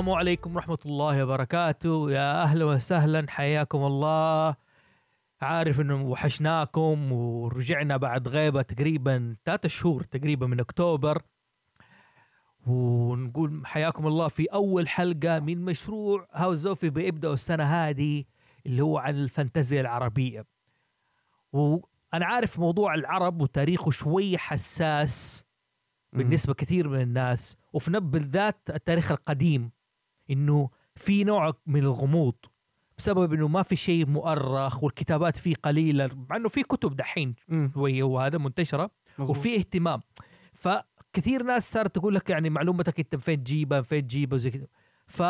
السلام عليكم ورحمة الله وبركاته. يا أهلا وسهلا حياكم الله. عارف إنه وحشناكم ورجعنا بعد غيبة تقريبا ثلاثة شهور تقريبا من أكتوبر. ونقول حياكم الله في أول حلقة من مشروع هاوس زوفي بيبدأوا السنة هذه اللي هو عن الفانتازيا العربية. وأنا عارف موضوع العرب وتاريخه شوي حساس بالنسبة كثير من الناس وفي بالذات التاريخ القديم. إنه في نوع من الغموض بسبب إنه ما في شيء مؤرخ والكتابات فيه قليلة مع إنه في كتب دحين. شوية وهذا منتشرة مظبوط. وفي اهتمام. فكثير ناس صارت تقول لك يعني معلومتك أنت فين تجيبها فين تجيبها وزي كذا. ف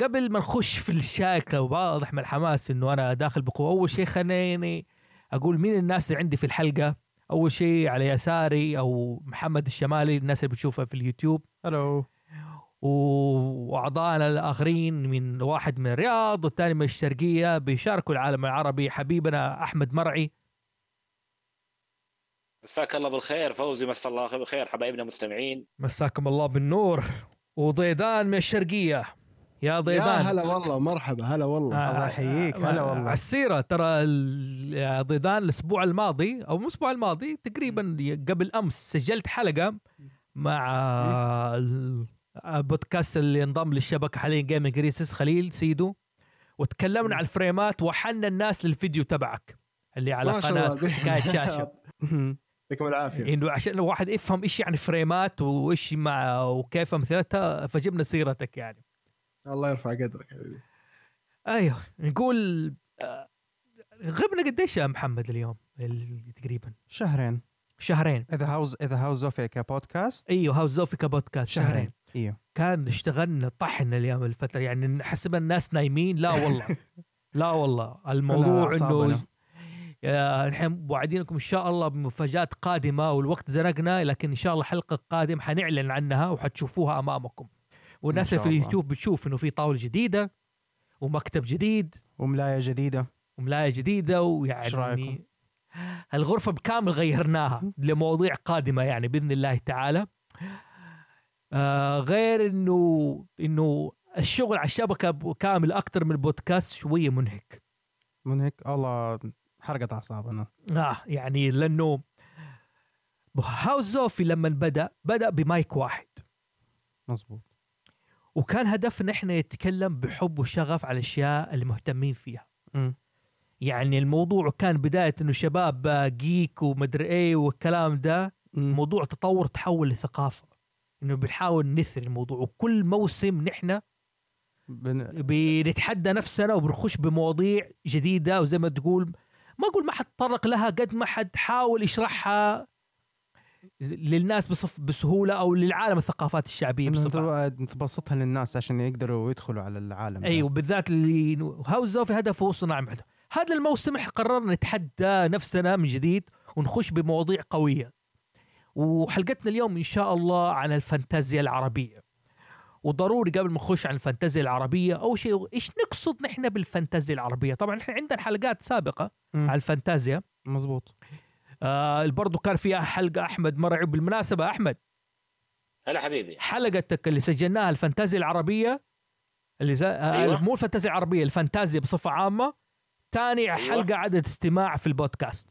قبل ما نخش في الشاكله وواضح من الحماس إنه أنا داخل بقوة أول شيء خليني أقول مين الناس اللي عندي في الحلقة؟ أول شيء على يساري أو محمد الشمالي الناس اللي بتشوفها في اليوتيوب. ألو واعضائنا الآخرين من واحد من الرياض والثاني من الشرقية بيشاركوا العالم العربي. حبيبنا أحمد مرعي. مساك الله بالخير فوزي مسا الله بالخير. حبايبنا المستمعين. مساكم الله بالنور. وضيدان من الشرقية. يا يا ضيدان. هلا والله مرحبا هلا والله. الله يحييك، هلا والله. على السيره ترى ال- يا ضيدان الأسبوع الماضي أو مو الأسبوع الماضي تقريبا قبل أمس سجلت حلقة مع البودكاست اللي انضم للشبكة حاليا جيمنج ريسس خليل سيدو. وتكلمنا عن الفريمات وحنا الناس للفيديو تبعك اللي على قناة الله حكاية شاشة. يعطيكم العافية. إنه عشان الواحد يفهم إيش يعني فريمات وإيش مع وكيف أمثلتها فجبنا سيرتك يعني. الله يرفع قدرك حبيبي. أيوه نقول آه، غبنا قديش يا محمد اليوم ال- تقريبا؟ شهرين. شهرين. إذا هاوز إذا هاوس زوفيا كبودكاست أيوه هاوس زوفيكا بودكاست شهرين, شهرين. إيوه. كان اشتغلنا طحن اليوم الفترة يعني حسب الناس نايمين. لا والله. لا والله. الموضوع. إنه نحن وعدينكم إن شاء الله بمفاجات قادمة والوقت زنقنا لكن إن شاء الله الحلقة القادمه حنعلن عنها وحتشوفوها أمامكم. والناس اللي في. اليوتيوب بتشوف إنه في طاولة جديدة ومكتب جديد. وملاية جديدة. وملاية جديدة؟ ويعني الغرفة بكامل غيرناها لمواضيع قادمة يعني بإذن الله تعالى. آه غير إنه إنه الشغل على الشبكة كامل أكثر من البودكاست شوية منهك. من هيك الله حرقت اعصابنا آه يعني لأنه هاوس زوفي لما بدأ بدأ بمايك واحد. مزبوط وكان هدفنا إحنا نتكلم بحب وشغف على الأشياء اللي مهتمين فيها. مم. يعني الموضوع كان بداية إنه شباب آه، جيك ومدري إيه والكلام ده مم. موضوع تطور تحول لثقافة. إنه بنحاول نثري الموضوع وكل موسم نحن بن... بنتحدى نفسنا وبنخش بمواضيع جديدة وزي ما تقول ما أقول ما حد تطرق لها قد ما حد حاول يشرحها للناس بصف بسهولة أو للعالم الثقافات الشعبية بصفة تبسطها للناس عشان يقدروا يدخلوا على العالم. أيوه بالذات اللي هاوس زوفي هدفه صناعة محتوى هذا الموسم قررنا نتحدى نفسنا من جديد ونخش بمواضيع قوية. وحلقتنا اليوم إن شاء الله عن الفانتازيا العربية وضروري قبل ما نخش عن الفانتازيا العربية أول شيء إيش نقصد نحن بالفانتازيا العربية طبعا إحنا عندنا حلقات سابقة مم. عن الفانتازيا مزبوط آه برضو كان فيها حلقة أحمد مرعي بالمناسبة أحمد هلا حبيبي حلقتك اللي سجلناها الفانتازيا العربية اللي زي... أيوة. أيوة. مو الفانتازيا العربية الفانتازيا بصفة عامة ثاني أيوة. أيوة. حلقة عدد استماع في البودكاست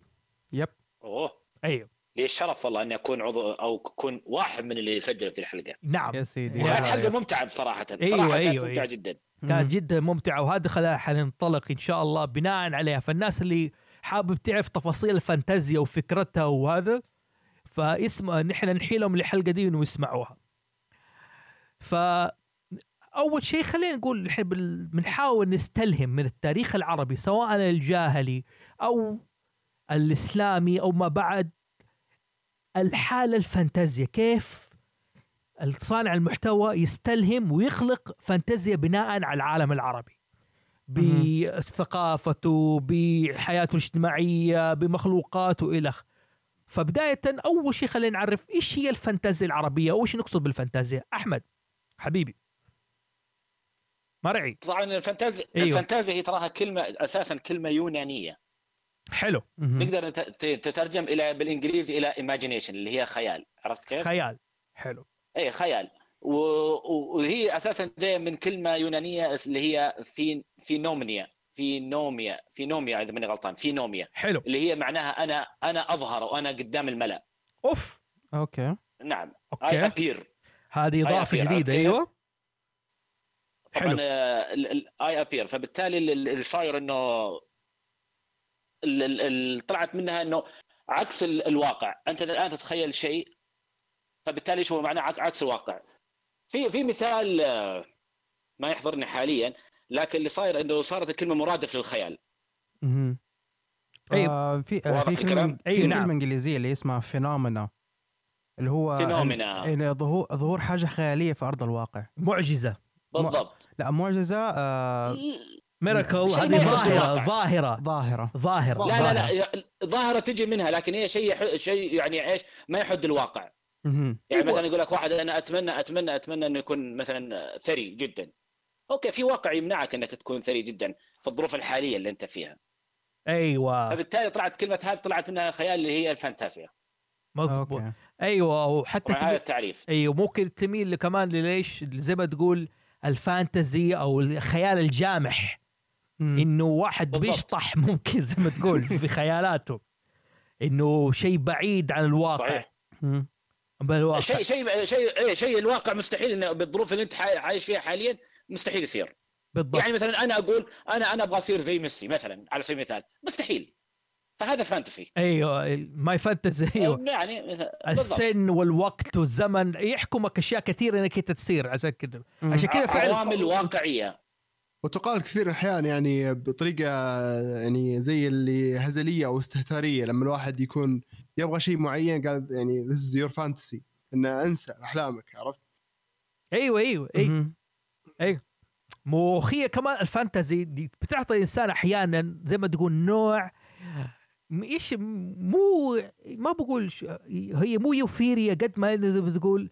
يب أوه أيوه لي الشرف والله إني أكون عضو أو أكون واحد من اللي سجلوا في الحلقة. نعم. يا سيدي. وكانت حلقة ممتعة بصراحة أيوة، صراحة كانت أيوة، ممتعة أيوة. جدا. كانت جدا ممتعة وهذا خلاها حننطلق إن شاء الله بناء عليها. فالناس اللي حابب تعرف تفاصيل الفانتازيا وفكرتها وهذا فاسمع نحن نحي لهم الحلقة دي إنه يسمعوها. ف أول شيء خلينا نقول نحن بال- بنحاول نستلهم من التاريخ العربي سواء الجاهلي أو الإسلامي أو ما بعد الحالة الفانتازيا كيف صانع المحتوى يستلهم ويخلق فانتازيا بناء على العالم العربي؟ بثقافته بحياته الاجتماعية بمخلوقاته إلى. فبداية أول شيء خلينا نعرف إيش هي الفانتازيا العربية وإيش نقصد بالفانتازيا؟ أحمد حبيبي. مرعي طبعا الفانتازيا أيوة. الفانتازيا هي تراها كلمة أساسا كلمة يونانية. حلو. نقدر تترجم إلى بالإنجليزي إلى imagination اللي هي خيال. عرفت كيف؟ خيال. حلو. إي خيال. وهي أساسا جاية من كلمة يونانية اللي هي في فينومنيا فينوميا. فينوميا إذا ماني غلطان. فينوميا. حلو. اللي هي معناها أنا أنا أظهر وأنا قدام الملأ. أوف. okay. نعم. I okay appear. هذه إضافة جديدة؟ أيوه. طبعا حلو. I appear فبالتالي ال- ال- اللي صاير إنه طلعت منها إنه عكس ال- الواقع أنت الآن تتخيل شيء فبالتالي شو معناه عك- عكس الواقع في في مثال آه، ما يحضرني حاليا لكن اللي صاير إنه صارت الكلمة مرادف للخيال. أيوة. آه في آه في؟ كلمة أيوة، في نعم. كلمة إنجليزية اللي اسمها phenomena اللي هو phenomena. ظهور ظهور حاجة خيالية في أرض الواقع معجزة بالضبط لا معجزة آه miracle هذه ظاهرة. ظاهرة. ظاهرة. ظاهرة لا لا ظاهرة. لا ظاهرة. تجي منها لكن هي شيء يح- شيء يعني إيش؟ ما يحد الواقع. يعني أيوة. مثلا يقول لك واحد أنا أتمنى أتمنى أتمنى إنه يكون مثلا ثري جدا. okay في واقع يمنعك إنك تكون ثري جدا في الظروف الحالية اللي أنت فيها. أيوه. فبالتالي طلعت كلمة هذه طلعت منها خيال اللي هي الفانتازيا. مظبوط. أيوه وحتى هذا التعريف. أيوه ممكن تميل كمان لليش زي ما تقول ال fantasy أو الخيال الجامح. إنه واحد بالضبط. بيشطح ممكن زي ما تقول في خيالاته. إنه شيء بعيد عن الواقع. صحيح. بالواقع شيء شيء شيء إيه، شيء الواقع مستحيل انه بالظروف اللي أنت عايش فيها حاليا مستحيل يصير. بالضبط. يعني مثلا أنا أقول أنا أنا أبغى أصير زي ميسي مثلا على سبيل المثال. مستحيل. فهذا fantasy. أيوه my fantasy أيوه. يعني بالضبط. السن والوقت والزمن يحكمك أشياء كثيرة إنك أنت تصير عشان كذا. عشان كذا فعلا عوامل واقعية. وتقال كثير الاحيان يعني بطريقة يعني زي اللي هزلية أو استهتارية لما الواحد يكون يبغى شيء معين قال يعني this is your fantasy إنه انسى أحلامك عرفت؟ أيوه أيوه أيوه. مو هي كمان الفانتزي دي بتعطي الإنسان أحيانا زي ما تقول نوع إيش مو ما بقول ش- هي مو يوفيريا قد ما إنه زي ما تقول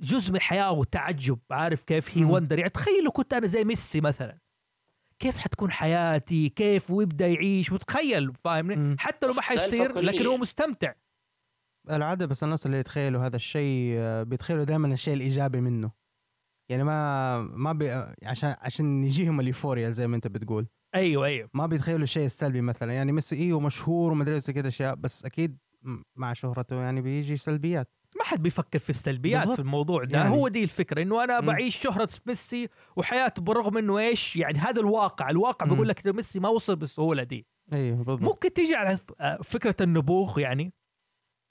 جزء من الحياة والتعجب عارف كيف؟ هي. وندر يعني تخيل لو كنت أنا زي ميسي مثلا. كيف حتكون حياتي؟ كيف ويبدأ يعيش؟ وتخيل فاهمني؟ مم. حتى لو ما حيصير لكن. هو مستمتع. العادة بس الناس اللي يتخيلوا هذا الشيء آه، بيتخيلوا دائما الشيء الإيجابي منه. يعني ما ما بي عشان عشان يجيهم اليوفوريا زي ما أنت بتقول. أيوه أيوه. ما بيتخيلوا الشيء السلبي مثلا. يعني ميسي أيوه مشهور ومدري كذا أشياء بس أكيد مع شهرته يعني بيجي سلبيات. ما حد بيفكر في السلبيات بالضبط. في الموضوع ده. يعني. هو دي الفكرة إنه أنا. بعيش شهرة ميسي وحياته بالرغم إنه إيش يعني هذا الواقع. الواقع. بيقول لك ميسي ما وصل بالسهولة دي. أيوه بالضبط. ممكن تيجي على ف- آه، فكرة النبوغ يعني.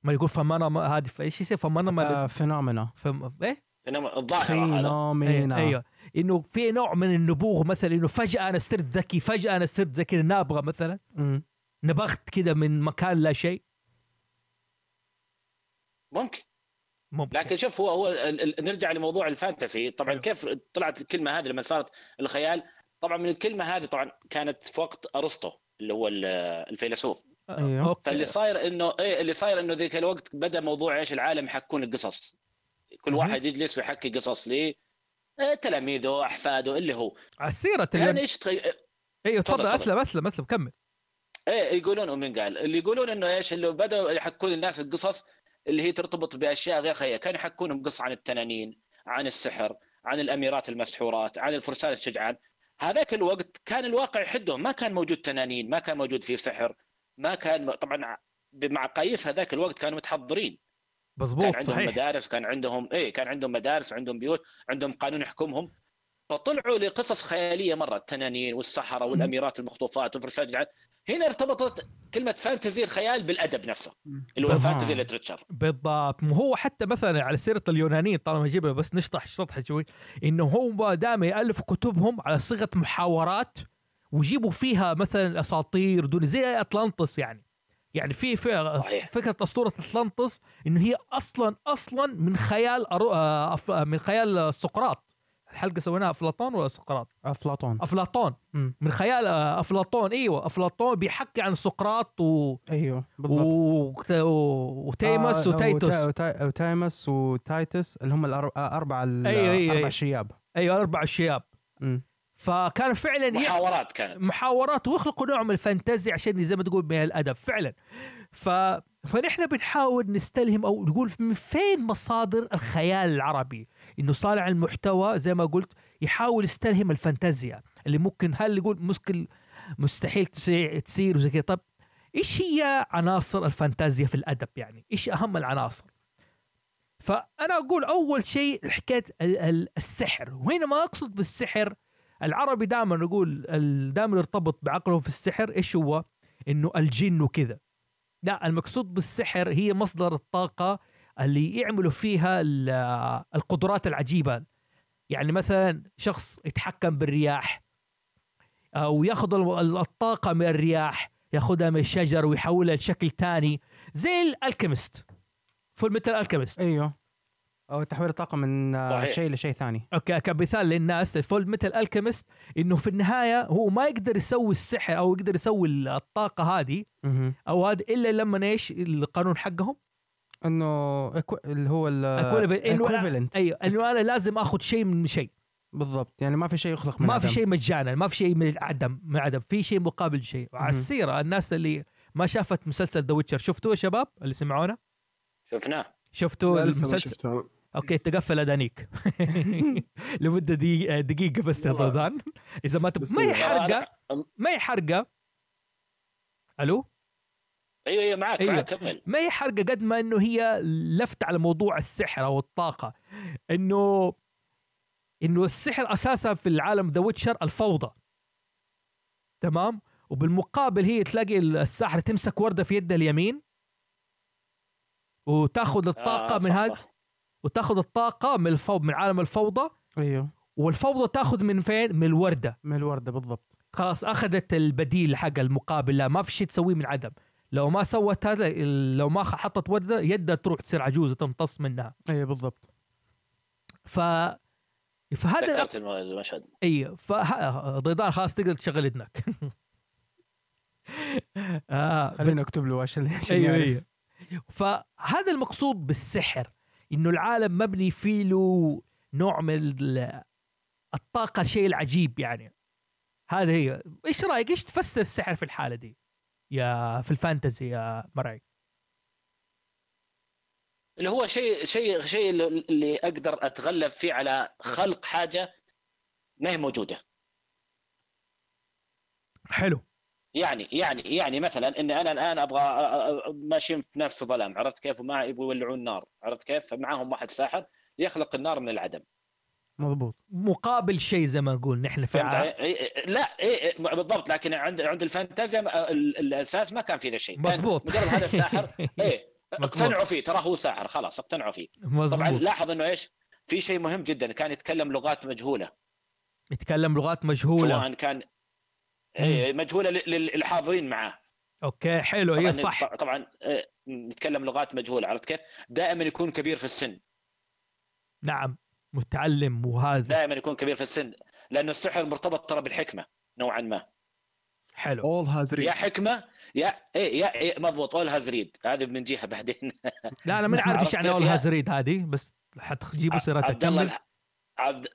ما يقول فمانا ما هذه إيش يصير؟ فمانا ما آه فينومينا. فم... إيه؟ فينومينا- فينومينا أيوه. إنه في نوع من النبوغ مثلا إنه فجأة أنا صرت ذكي فجأة أنا صرت كذا نابغة مثلا. نبغت كذا من مكان لا شيء. ممكن. ممكن لكن شوف هو هو ال- ال- نرجع لموضوع ال fantasy طبعا حلو. كيف طلعت الكلمة هذه لما صارت الخيال طبعا من الكلمة هذه طبعا كانت في وقت أرسطو اللي هو ال- الفيلسوف أيوه. أوكي. فاللي صاير انه إيه اللي صاير إنه ذيك الوقت بدأ موضوع إيش العالم يحكون القصص كل. واحد يجلس ويحكي قصص ليه إيه، تلاميذه أحفاده اللي هو على سيره كان اليون... إيش تخي... أيوه تفضل، تفضل تفضل. أسلم أسلم أسلم كمل إيه يقولون من قال اللي يقولون إنه إيش اللي بدأوا يحكون الناس القصص اللي هي ترتبط بأشياء غير خياليه كانوا يحكونهم قصه عن التنانين عن السحر عن الأميرات المسحورات عن الفرسان الشجعان. هذاك الوقت كان الواقع يحدهم. ما كان موجود تنانين ما كان موجود فيه سحر ما كان طبعا بمقاييس هذاك الوقت كانوا متحضرين. كان مزبوط عندهم صحيح. مدارس كان عندهم إيه كان عندهم مدارس وعندهم بيوت عندهم قانون يحكمهم. فطلعوا لقصص خيالية مرة. التنانين والسحرة والأميرات المخطوفات والفرسان الشجعان. هنا ارتبطت كلمة فانتزي الخيال بالأدب نفسه اللي هو بالضبط. الفانتزي ليترشر بالضبط هو حتى مثلا على سيرة اليونانيين طالما جيبها بس نشطح شطحة شوي إنه هم دائما يالفوا كتبهم على صيغة محاورات ويجيبوا فيها مثلا الأساطير دون زي أطلانتس يعني يعني في. فكرة أسطورة أطلانتس إنه هي أصلا أصلا من خيال أرو... آه،. من خيال سقراط الحلقة سويناها أفلاطون ولا سقراط؟ أفلاطون. أفلاطون. مم. من خيال آه، أفلاطون. إيوه أفلاطون بيحكي عن سقراط و... أيوه بالضبط. و... وتيمس آه، وتيتوس. وتا- وتا- وتايمس وتايتس اللي هم الأربعة ال- أيوة، أيوة، أربع أيوة. شياب أيوه أربع الشياب. مم. فكان فعلا محاورات كانت. محاورات ويخلقوا نوع من الفانتازيا عشان زي ما تقول من الأدب فعلا. ف فنحن بنحاول نستلهم أو نقول من فين مصادر الخيال العربي؟ إنه صانع المحتوى زي ما قلت يحاول يستلهم الفانتازيا اللي ممكن هل يقول ممكن مستحيل تصير وزي كذا. طب إيش هي عناصر الفانتازيا في الأدب يعني؟ إيش أهم العناصر؟ فأنا أقول أول شيء حكايه ال- ال- السحر. وهنا ما أقصد بالسحر العربي دائما يقول دائما يرتبط بعقله في السحر. إيش هو؟ إنه الجن وكذا. لا المقصود بالسحر هي مصدر الطاقة اللي يعملوا فيها ال- القدرات العجيبة. يعني مثلا شخص يتحكم بالرياح أو ياخذ ال- الطاقة من الرياح ياخذها من الشجر ويحولها لشكل تاني زي ال alchemist Fullmetal Alchemist أيوه. أو تحويل الطاقة من آه، صحيح. شيء لشيء ثاني. أوكي كمثال للناس ال Fullmetal Alchemist إنه في النهاية هو ما يقدر يسوي السحر أو يقدر يسوي الطاقة هذه. أو هذا إلا لما إيش؟ القانون حقهم. إنه equi- اللي هو equivalent. إنه أنا- ال equivalent أيوه إنه أنا لازم آخذ شيء من شيء. بالضبط. يعني ما في شيء يخلق من ما في عدم. شيء مجانا ما في شيء من عدم من عدم. في شيء مقابل شيء. وعلى مهم. السيره الناس اللي ما شافت مسلسل The Witcher شفتوه يا شباب؟ اللي سمعونا؟ شفناه. شفتوا المسلسل. أوكي تقفل آذانيك لمدة دقيقه دقيقة بس يا إذا ما تب... ما هي. حرقة؟ ما هي حرقة؟ ألو؟ أيوه أيوه معك أيوة. معك كمل. ما هي حرقة قد ما إنه هي لفت على موضوع السحر أو الطاقة. إنه إنه السحر أساسا في العالم The Witcher الفوضى. تمام؟ وبالمقابل هي تلاقي الساحر تمسك وردة في يدها اليمين. وتاخذ الطاقة آه، من هذا صح. وتاخذ الطاقة من الفو... من عالم الفوضى. أيوه. والفوضى تاخذ من فين؟ من الوردة. من الوردة بالضبط. خلاص أخذت البديل حق المقابل لا ما في شيء تسويه من عدم. لو ما سوت هذا لو ما حطت وردة يدها تروح تصير عجوزة تمتص منها. أيوه بالضبط. ف فهذا الم- المشهد اي. ضيضان خلاص تقدر تشغل اذنك آه خليني اكتب له عشان عشان أيوه يعرف. أيوه. فهذا المقصود بالسحر إنه العالم مبني فيه له نوع من ال- الطاقة الشيء العجيب يعني. هذا هي. إيش رأيك؟ إيش تفسر السحر في الحالة دي؟ يا في الفانتزي يا مرعي اللي هو شيء شيء شيء اللي- أقدر أتغلب فيه على خلق حاجة ما هي موجودة. حلو. يعني يعني يعني مثلا اني أنا الآن أبغى ماشيين في ناس في ظلام عرفت كيف؟ وما يبغوا يولعون نار عرفت كيف؟ فمعاهم واحد ساحر يخلق النار من العدم. مضبوط. مقابل شيء زي ما نقول نحن في فهمت؟ ع... علي؟ إي- إي- لا إي إي، بالضبط لكن عند عند الفانتازيا الأساس ما كان في ذا الشيء كان مزبوط. مجرد هذا الساحر إيه مزبوط. اقتنعوا فيه ترى هو ساحر خلاص اقتنعوا فيه. طبعا مظبوط لاحظ إنه إيش؟ في شيء مهم جدا كان يتكلم لغات مجهولة. يتكلم لغات مجهولة. سواء كان إيه مجهولة لل- لل- للحاضرين معاه. أوكي حلو طبعا هي صح. طبعا إيه، نتكلم لغات مجهولة عرفت كيف؟ دائما يكون كبير في السن. نعم. متعلم وهذا. دائما يكون كبير في السن لأنه السحر مرتبط ترى بالحكمة نوعا ما. حلو. اول هاز يا حكمة يا إيه يا إيه مضبوط. اول هازريد هذه بنجيها بعدين. لا أنا من عارف إيش يعني اول يا- هازريد هذه بس حتجيبوا سيرتها. عبد الله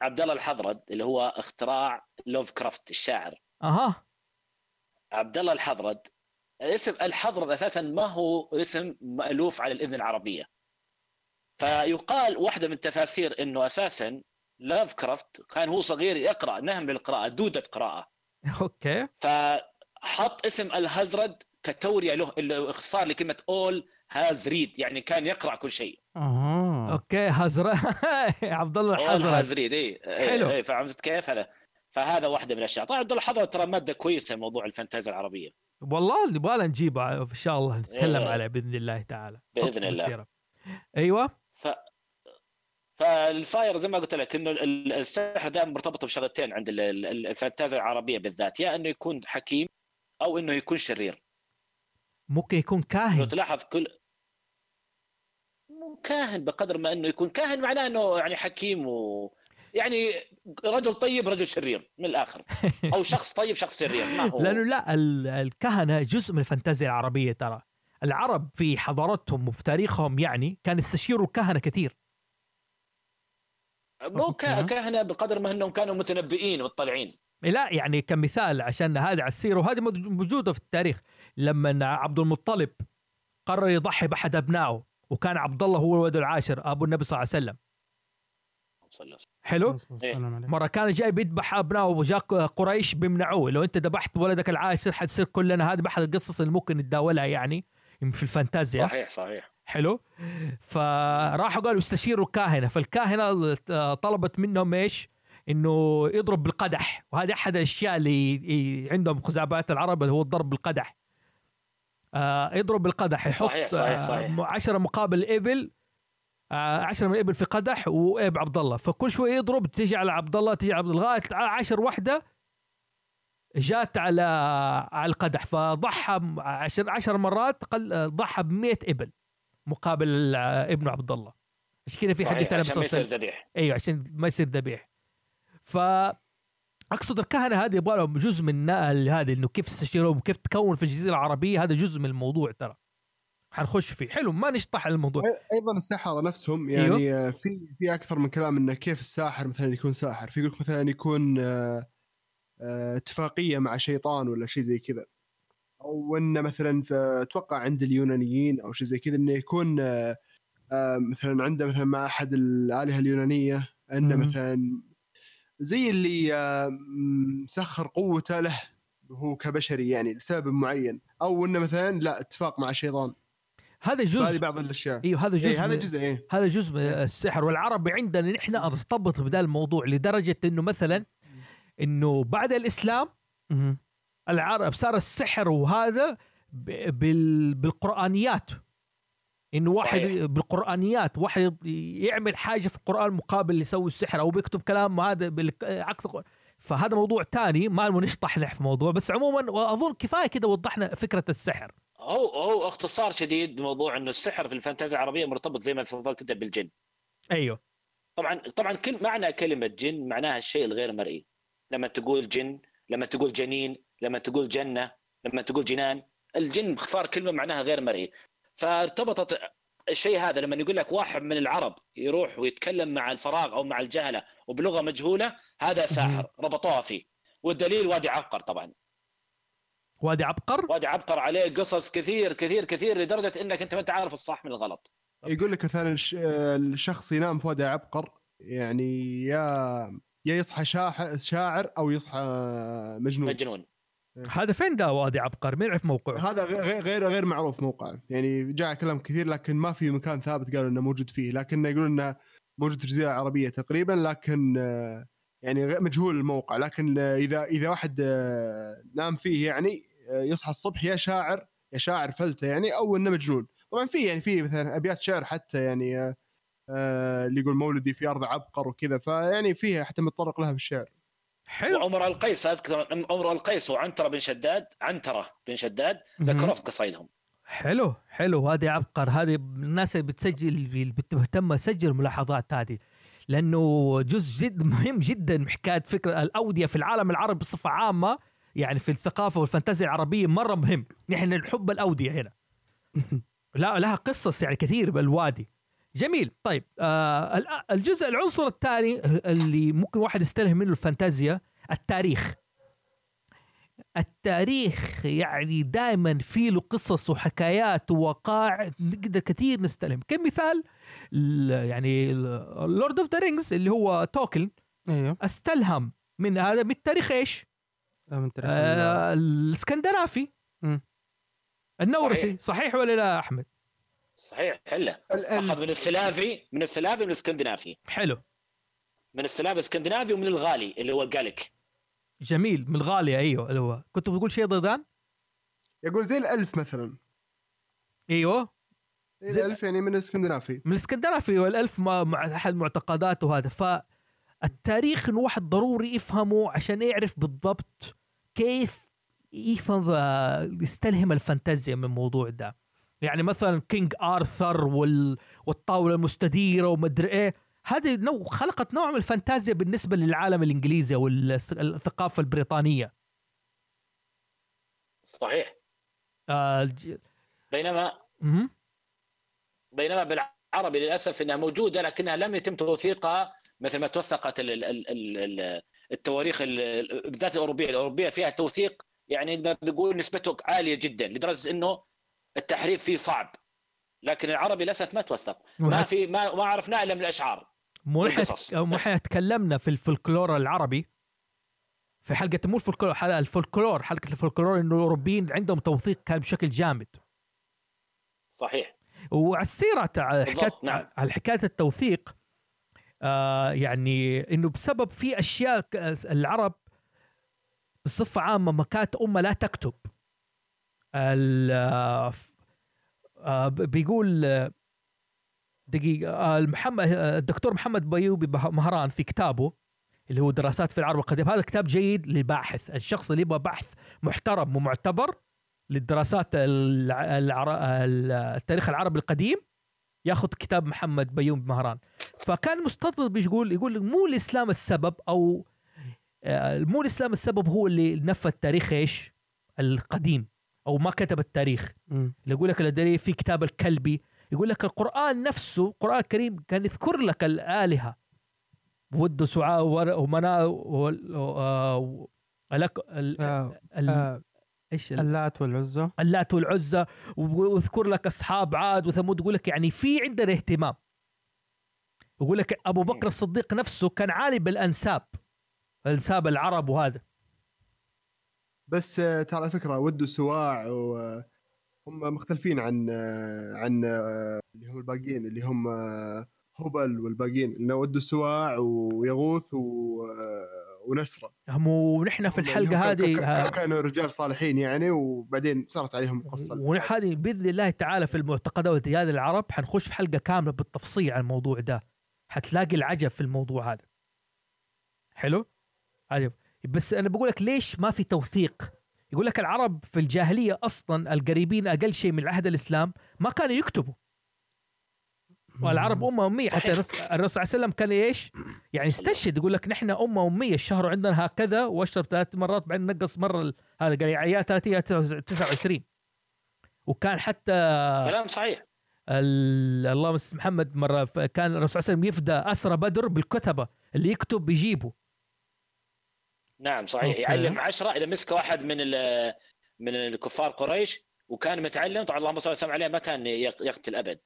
عبد الله الحظرد اللي هو اختراع لوف كرافت الشاعر. أها. عبد الله الحظرد اسم الحظرد أساسا ما هو اسم مألوف على الأذن العربية. فيقال واحدة من التفاسير إنه أساسا لوف كرافت كان هو صغير يقرأ نهم بالقراءه دودة قراءة. أوكي. فحط اسم الهزرد كتورية له اختصار لكلمة all has read يعني كان يقرأ كل شيء. أها. أوكي هزر عبد الله اول الحزر هاز ريد اي حلو. اي فهمت كيف؟ هذا فهذا واحدة من الأشياء. طبعا عبد الله حضر ترى مادة كويسة موضوع الفانتازيا العربية. والله يبغى نجيبه إن شاء الله نتكلم إيه. عليه بإذن الله تعالى. بإذن حط الله. أيوه. ف فاللي صاير زي ما قلت لك إنه ال- السحر دائما مرتبط بشغلتين عند ال- ال- الفانتازيا العربية بالذات يا إنه يكون حكيم أو إنه يكون شرير. ممكن يكون لو كاهن تلاحظ كل مو كاهن بقدر ما إنه يكون. كاهن معناه إنه يعني حكيم و يعني رجل طيب رجل شرير من الآخر. أو شخص طيب شخص شرير ما هو. لأنه لا ال- الكهنة جزء من الفانتازيا العربية ترى. العرب في حضارتهم وفي تاريخهم يعني كان يستشيروا الكهنة كثير. مو. كهنة بقدر ما أنهم كانوا متنبئين مطلعين لا يعني كمثال عشان هذا على السيرة وهذه موجودة في التاريخ. لما عبد المطلب قرر يضحي بأحد أبنائه وكان عبد الله هو ولده العاشر أبو النبي صلى الله عليه وسلم. حلو. مرة كان جاي بيذبح أبنائه وجاء قريش بيمنعوه. لو أنت ذبحت ولدك العاشر حتصير كلنا هذه احد القصص اللي ممكن نتداولها يعني. في الفانتازيا. صحيح صحيح. حلو. فراحوا قالوا استشيروا الكاهنة. فالكاهنة طلبت منهم إيش؟ إنه يضرب بالقدح. وهذه أحد الأشياء اللي عندهم خزعبلات العرب اللي هو الضرب بالقدح. آه يضرب بالقدح يحط صحيح، صحيح، صحيح. آه عشرة مقابل إبل. آه عشرة من الابل في قدح وابن عبد الله. فكل شوي يضرب تيجي على عبد الله تيجي على عبد الله لغاية عشر واحدة جات على على القدح فضحى عشر عشر مرات قل ضحى ب 100 إبل مقابل آه، ابنه عبد الله. عشان كذا في حديث عن عشان ما يصير ذبيح. أيوه عشان ما يصير ذبيح. ف أقصد الكهنة هذه يبغى لهم جزء من هذا إنه كيف تستشيرهم وكيف تكون في الجزيرة العربية هذا جزء من الموضوع ترى. حنخش فيه. حلو ما نشطح الموضوع. أيضا السحره نفسهم يعني أيوه؟ في في أكثر من كلام إنه كيف الساحر مثلا يكون ساحر. في يقول لك مثلا يكون آه، اتفاقية مع شيطان ولا شيء زي كذا. أو إنه مثلا في- أتوقع عند اليونانيين أو شيء زي كذا إنه يكون آه، آه، مثلا عنده مثلا مع أحد الآلهة اليونانية إنه. مثلا زي اللي آه، مسخر قوته له هو كبشري يعني لسبب معين. أو إنه مثلا لا اتفاق مع شيطان. هذا هذه جزء بعض الأشياء. أيوه هذا جزء إيه هذا من- جزء إيه. هذا جزء من السحر. والعربي عندنا نحن أرتبط بهذا الموضوع لدرجة إنه مثلا إنه بعد الإسلام. العرب صار السحر وهذا بال بالقرآنيات انه واحد صحيح. بالقرآنيات واحد يعمل حاجة في القرآن مقابل يسوي السحر أو بيكتب كلام هذا بالك- عكس. فهذا موضوع تاني ما نشطح في موضوع بس عموما وأظن كفاية كده وضحنا فكرة السحر هو هو اختصار شديد موضوع إنه السحر في الفانتازيا العربية مرتبط زي ما تفضلت انت بالجن أيوه طبعا طبعا كل معنى كلمة جن معناها الشيء الغير مرئي لما تقول جن لما تقول جنين لما تقول جنة لما تقول جنان الجن باختصار كلمة معناها غير مرئي. فارتبطت الشيء هذا لما يقول لك واحد من العرب يروح ويتكلم مع الفراغ أو مع الجهلة وبلغة مجهولة هذا ساحر ربطوها فيه. والدليل وادي عبقر طبعا. وادي عبقر؟ وادي عبقر عليه قصص كثير كثير كثير لدرجة إنك أنت ما انت عارف الصح من الغلط. يقول لك مثلا الش- الشخص ينام في وضع عبقر يعني يا يا يصحى شاح- شاعر أو يصحى مجنون. مجنون. هذا فين ده وادي عبقر مين يعرف موقعه. هذا غ- غير غير معروف موقعه. يعني جاء كلام كثير لكن ما في مكان ثابت قالوا إنه موجود فيه. لكن يقولون إنه موجود في الجزيرة العربية تقريبا لكن آه، يعني مجهول الموقع. لكن آه، إذا إذا واحد آه، نام فيه يعني آه، يصحى الصبح يا شاعر يا شاعر فلته يعني أو إنه مجنون. طبعا في يعني في مثلا أبيات شعر حتى يعني آه، آه، اللي يقول مولدي في أرض عبقر وكذا. فيعني فيها حتى متطرق لها في الشعر. حلو. وعمر القيس أذكر عمر القيس وعنترة بن شداد عنترة بن شداد مهم. ذكروه في قصايدهم حلو حلو. وادي عبقر. هذه الناس اللي بتسجل اللي بتهتم سجل الملاحظات هذه. لأنه جزء جد مهم جدا من حكاية فكرة الأودية في العالم العربي بصفة عامة يعني في الثقافة والفانتازيا العربية مرة مهم. نحن نحب الأودية هنا. لا لها قصص يعني كثير بالوادي. جميل طيب آه ال- الجزء العنصر الثاني اللي ممكن واحد يستلهم منه الفانتازيا التاريخ التاريخ يعني دائما في له قصص وحكايات ووقائع نقدر كثير نستلهم كمثال ال- يعني Lord of the Rings اللي هو تولكين أيوه استلهم من هذا من التاريخ إيش؟ آه، من تاريخ آه الإسكندنافي. النورسي صحيح. صحيح ولا لا أحمد؟ صحيح. حله أخذ من السلافي من السلافي من الإسكندنافي. حلو. من السلافي الاسكندنافي ومن الغالي اللي هو الجاليك جميل من الغاليه أيوه اللي هو. كنت بتقول شيء ضيدان؟ يقول زي الألف مثلا. أيوه. زي زي- الألف يعني من الإسكندنافي. من الإسكندنافي والألف ما مع أحد معتقداته هذا. فالتاريخ إنه واحد ضروري يفهمه عشان يعرف بالضبط كيف يفهم آه، يستلهم الفانتازيا من الموضوع ده. يعني مثلا King Arthur وال... والطاولة المستديرة ومدري إيه. هذه نوع خلقت نوع من الفانتازيا بالنسبة للعالم الإنجليزي والثقافه البريطانية. صحيح. آه الج... بينما مهم. بينما بالعربي للأسف إنها موجودة لكنها لم يتم توثيقها مثل ما توثقت ال- ال- ال- ال- التواريخ ال- بالذات الأوروبية، الأوروبية فيها توثيق يعني نقدر نقول نسبته عالية جدا لدرجة إنه التحريف فيه صعب. لكن العربي للأسف ما توثق. ما في ما ما عرفناه إلا من الأشعار. مو. نحن تكلمنا في الفولكلور العربي. في حلقه مو الفولكلور حلقة الفولكلور حلقة الفولكلور إنه الأوروبيين عندهم توثيق كان بشكل جامد. صحيح. وعلى السيره تاع حكايه نعم. على حكاية التوثيق آه يعني إنه بسبب في أشياء العرب بصفة عامة ما كانت أمة لا تكتب. بيقول آه، آه، المحمد آه، الدكتور محمد بيوبي مهران في كتابه اللي هو دراسات في العرب القديم هذا كتاب جيد للباحث. الشخص اللي يبغى بحث محترم ومعتبر للدراسات الع- العر... ال- التاريخ العربي القديم ياخذ كتاب محمد بيوم مهران. فكان مستطرد بيقول يقول مو الإسلام السبب أو آه، مو الإسلام السبب هو اللي نفى التاريخ إيش؟ القديم. أو ما كتب التاريخ. اللي يقول لك الدليل في كتاب الكلبي يقول لك القرآن نفسه القرآن الكريم كان يذكر لك الآلهة. ود وسعاء ومناء وال- آه، آه، آه، إيش ال- اللات والعزى. اللات والعزى. واذكر لك أصحاب عاد وثمود. يقول لك يعني في عندنا اهتمام. يقول لك أبو بكر الصديق نفسه كان عالم بالأنساب. انساب العرب وهذا. بس آه، ترى على فكرة ود وسواع و- هم مختلفين عن آه، عن آه، اللي هم الباقيين اللي هم آه، هبل والباقيين إنه ود السواع ويغوث و- آه، ونسرة. هم ونحن في هم الحلقة هذه كانوا رجال صالحين يعني وبعدين صارت عليهم قصة. وهذه بإذن الله تعالى في المعتقدات وديان العرب حنخش في حلقة كاملة بالتفصيل عن الموضوع ده. حتلاقي العجب في الموضوع هذا. حلو؟ عجب. بس أنا بقول لك ليش ما في توثيق؟ يقول لك العرب في الجاهلية أصلا القريبين أقل شيء من عهد الإسلام ما كانوا يكتبوا. والعرب أمة أمية. حتى. الرسول صلى الله عليه وسلم كان إيش؟ يعني استشهد يقول لك نحن أمة أمية الشهر عندنا هكذا واشرب ثلاث مرات بعدين نقص مرة هذا قال يا 30 يا 29 وكان حتى كلام صحيح. ال- اللهم محمد مرة كان الرسول صلى الله عليه وسلم يفدى أسرى بدر بالكتبة اللي يكتب بيجيبه نعم صحيح. أوكي. يعلم عشرة إذا مسك واحد من ال- من الكفار قريش وكان متعلم طبعا اللهم صل وسلم عليه ما كان يق- يقتل أبد.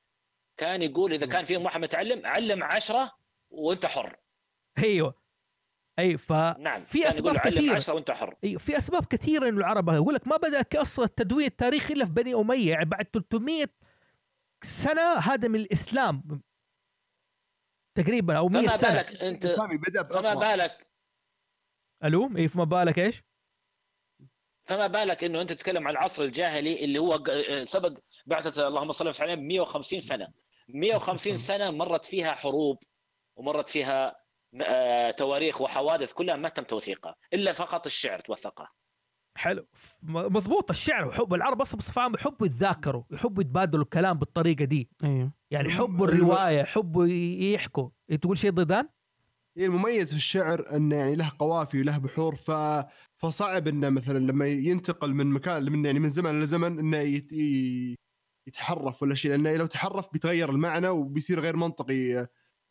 كان يقول إذا كان فيهم واحد متعلم علم عشرة وأنت حر. أيوه. أي ف نعم. في أسباب كثيرة. عشرة وأنت حر. أيوه في أسباب كثيرة إنه العرب يقول لك ما بدأ أصلا التدوين التاريخي إلا في بني أمية يعني بعد 300 سنة هذا من الإسلام تقريبا أو 100 فما سنة. بالك أنت فما. بالك ألو اي فما بالك إيش؟ فما بالك إنه أنت تتكلم عن العصر الجاهلي اللي هو ق- سبق بعثة اللهم صل وسلم عليه 150 سنة. 150 سنة مرت فيها حروب ومرت فيها آه، تواريخ وحوادث كلها ما تم توثيقها إلا فقط الشعر توثقها حلو. ف- م- مزبوط الشعر وحب العرب أصلا بصفه عامه يحبوا يتذاكروا يحبوا يتبادلوا الكلام بالطريقة دي. أيوه. يعني هم- يحبوا الرواية يحبوا ي- يحكوا. تقول شيء ضدان؟ المميز في الشعر إنه يعني له قوافي وله بحور ف فصعب إنه مثلا لما ينتقل من مكان من يعني من زمن لزمن إنه يت... يتحرف ولا شيء لأنه لو تحرف بيتغير المعنى وبيصير غير منطقي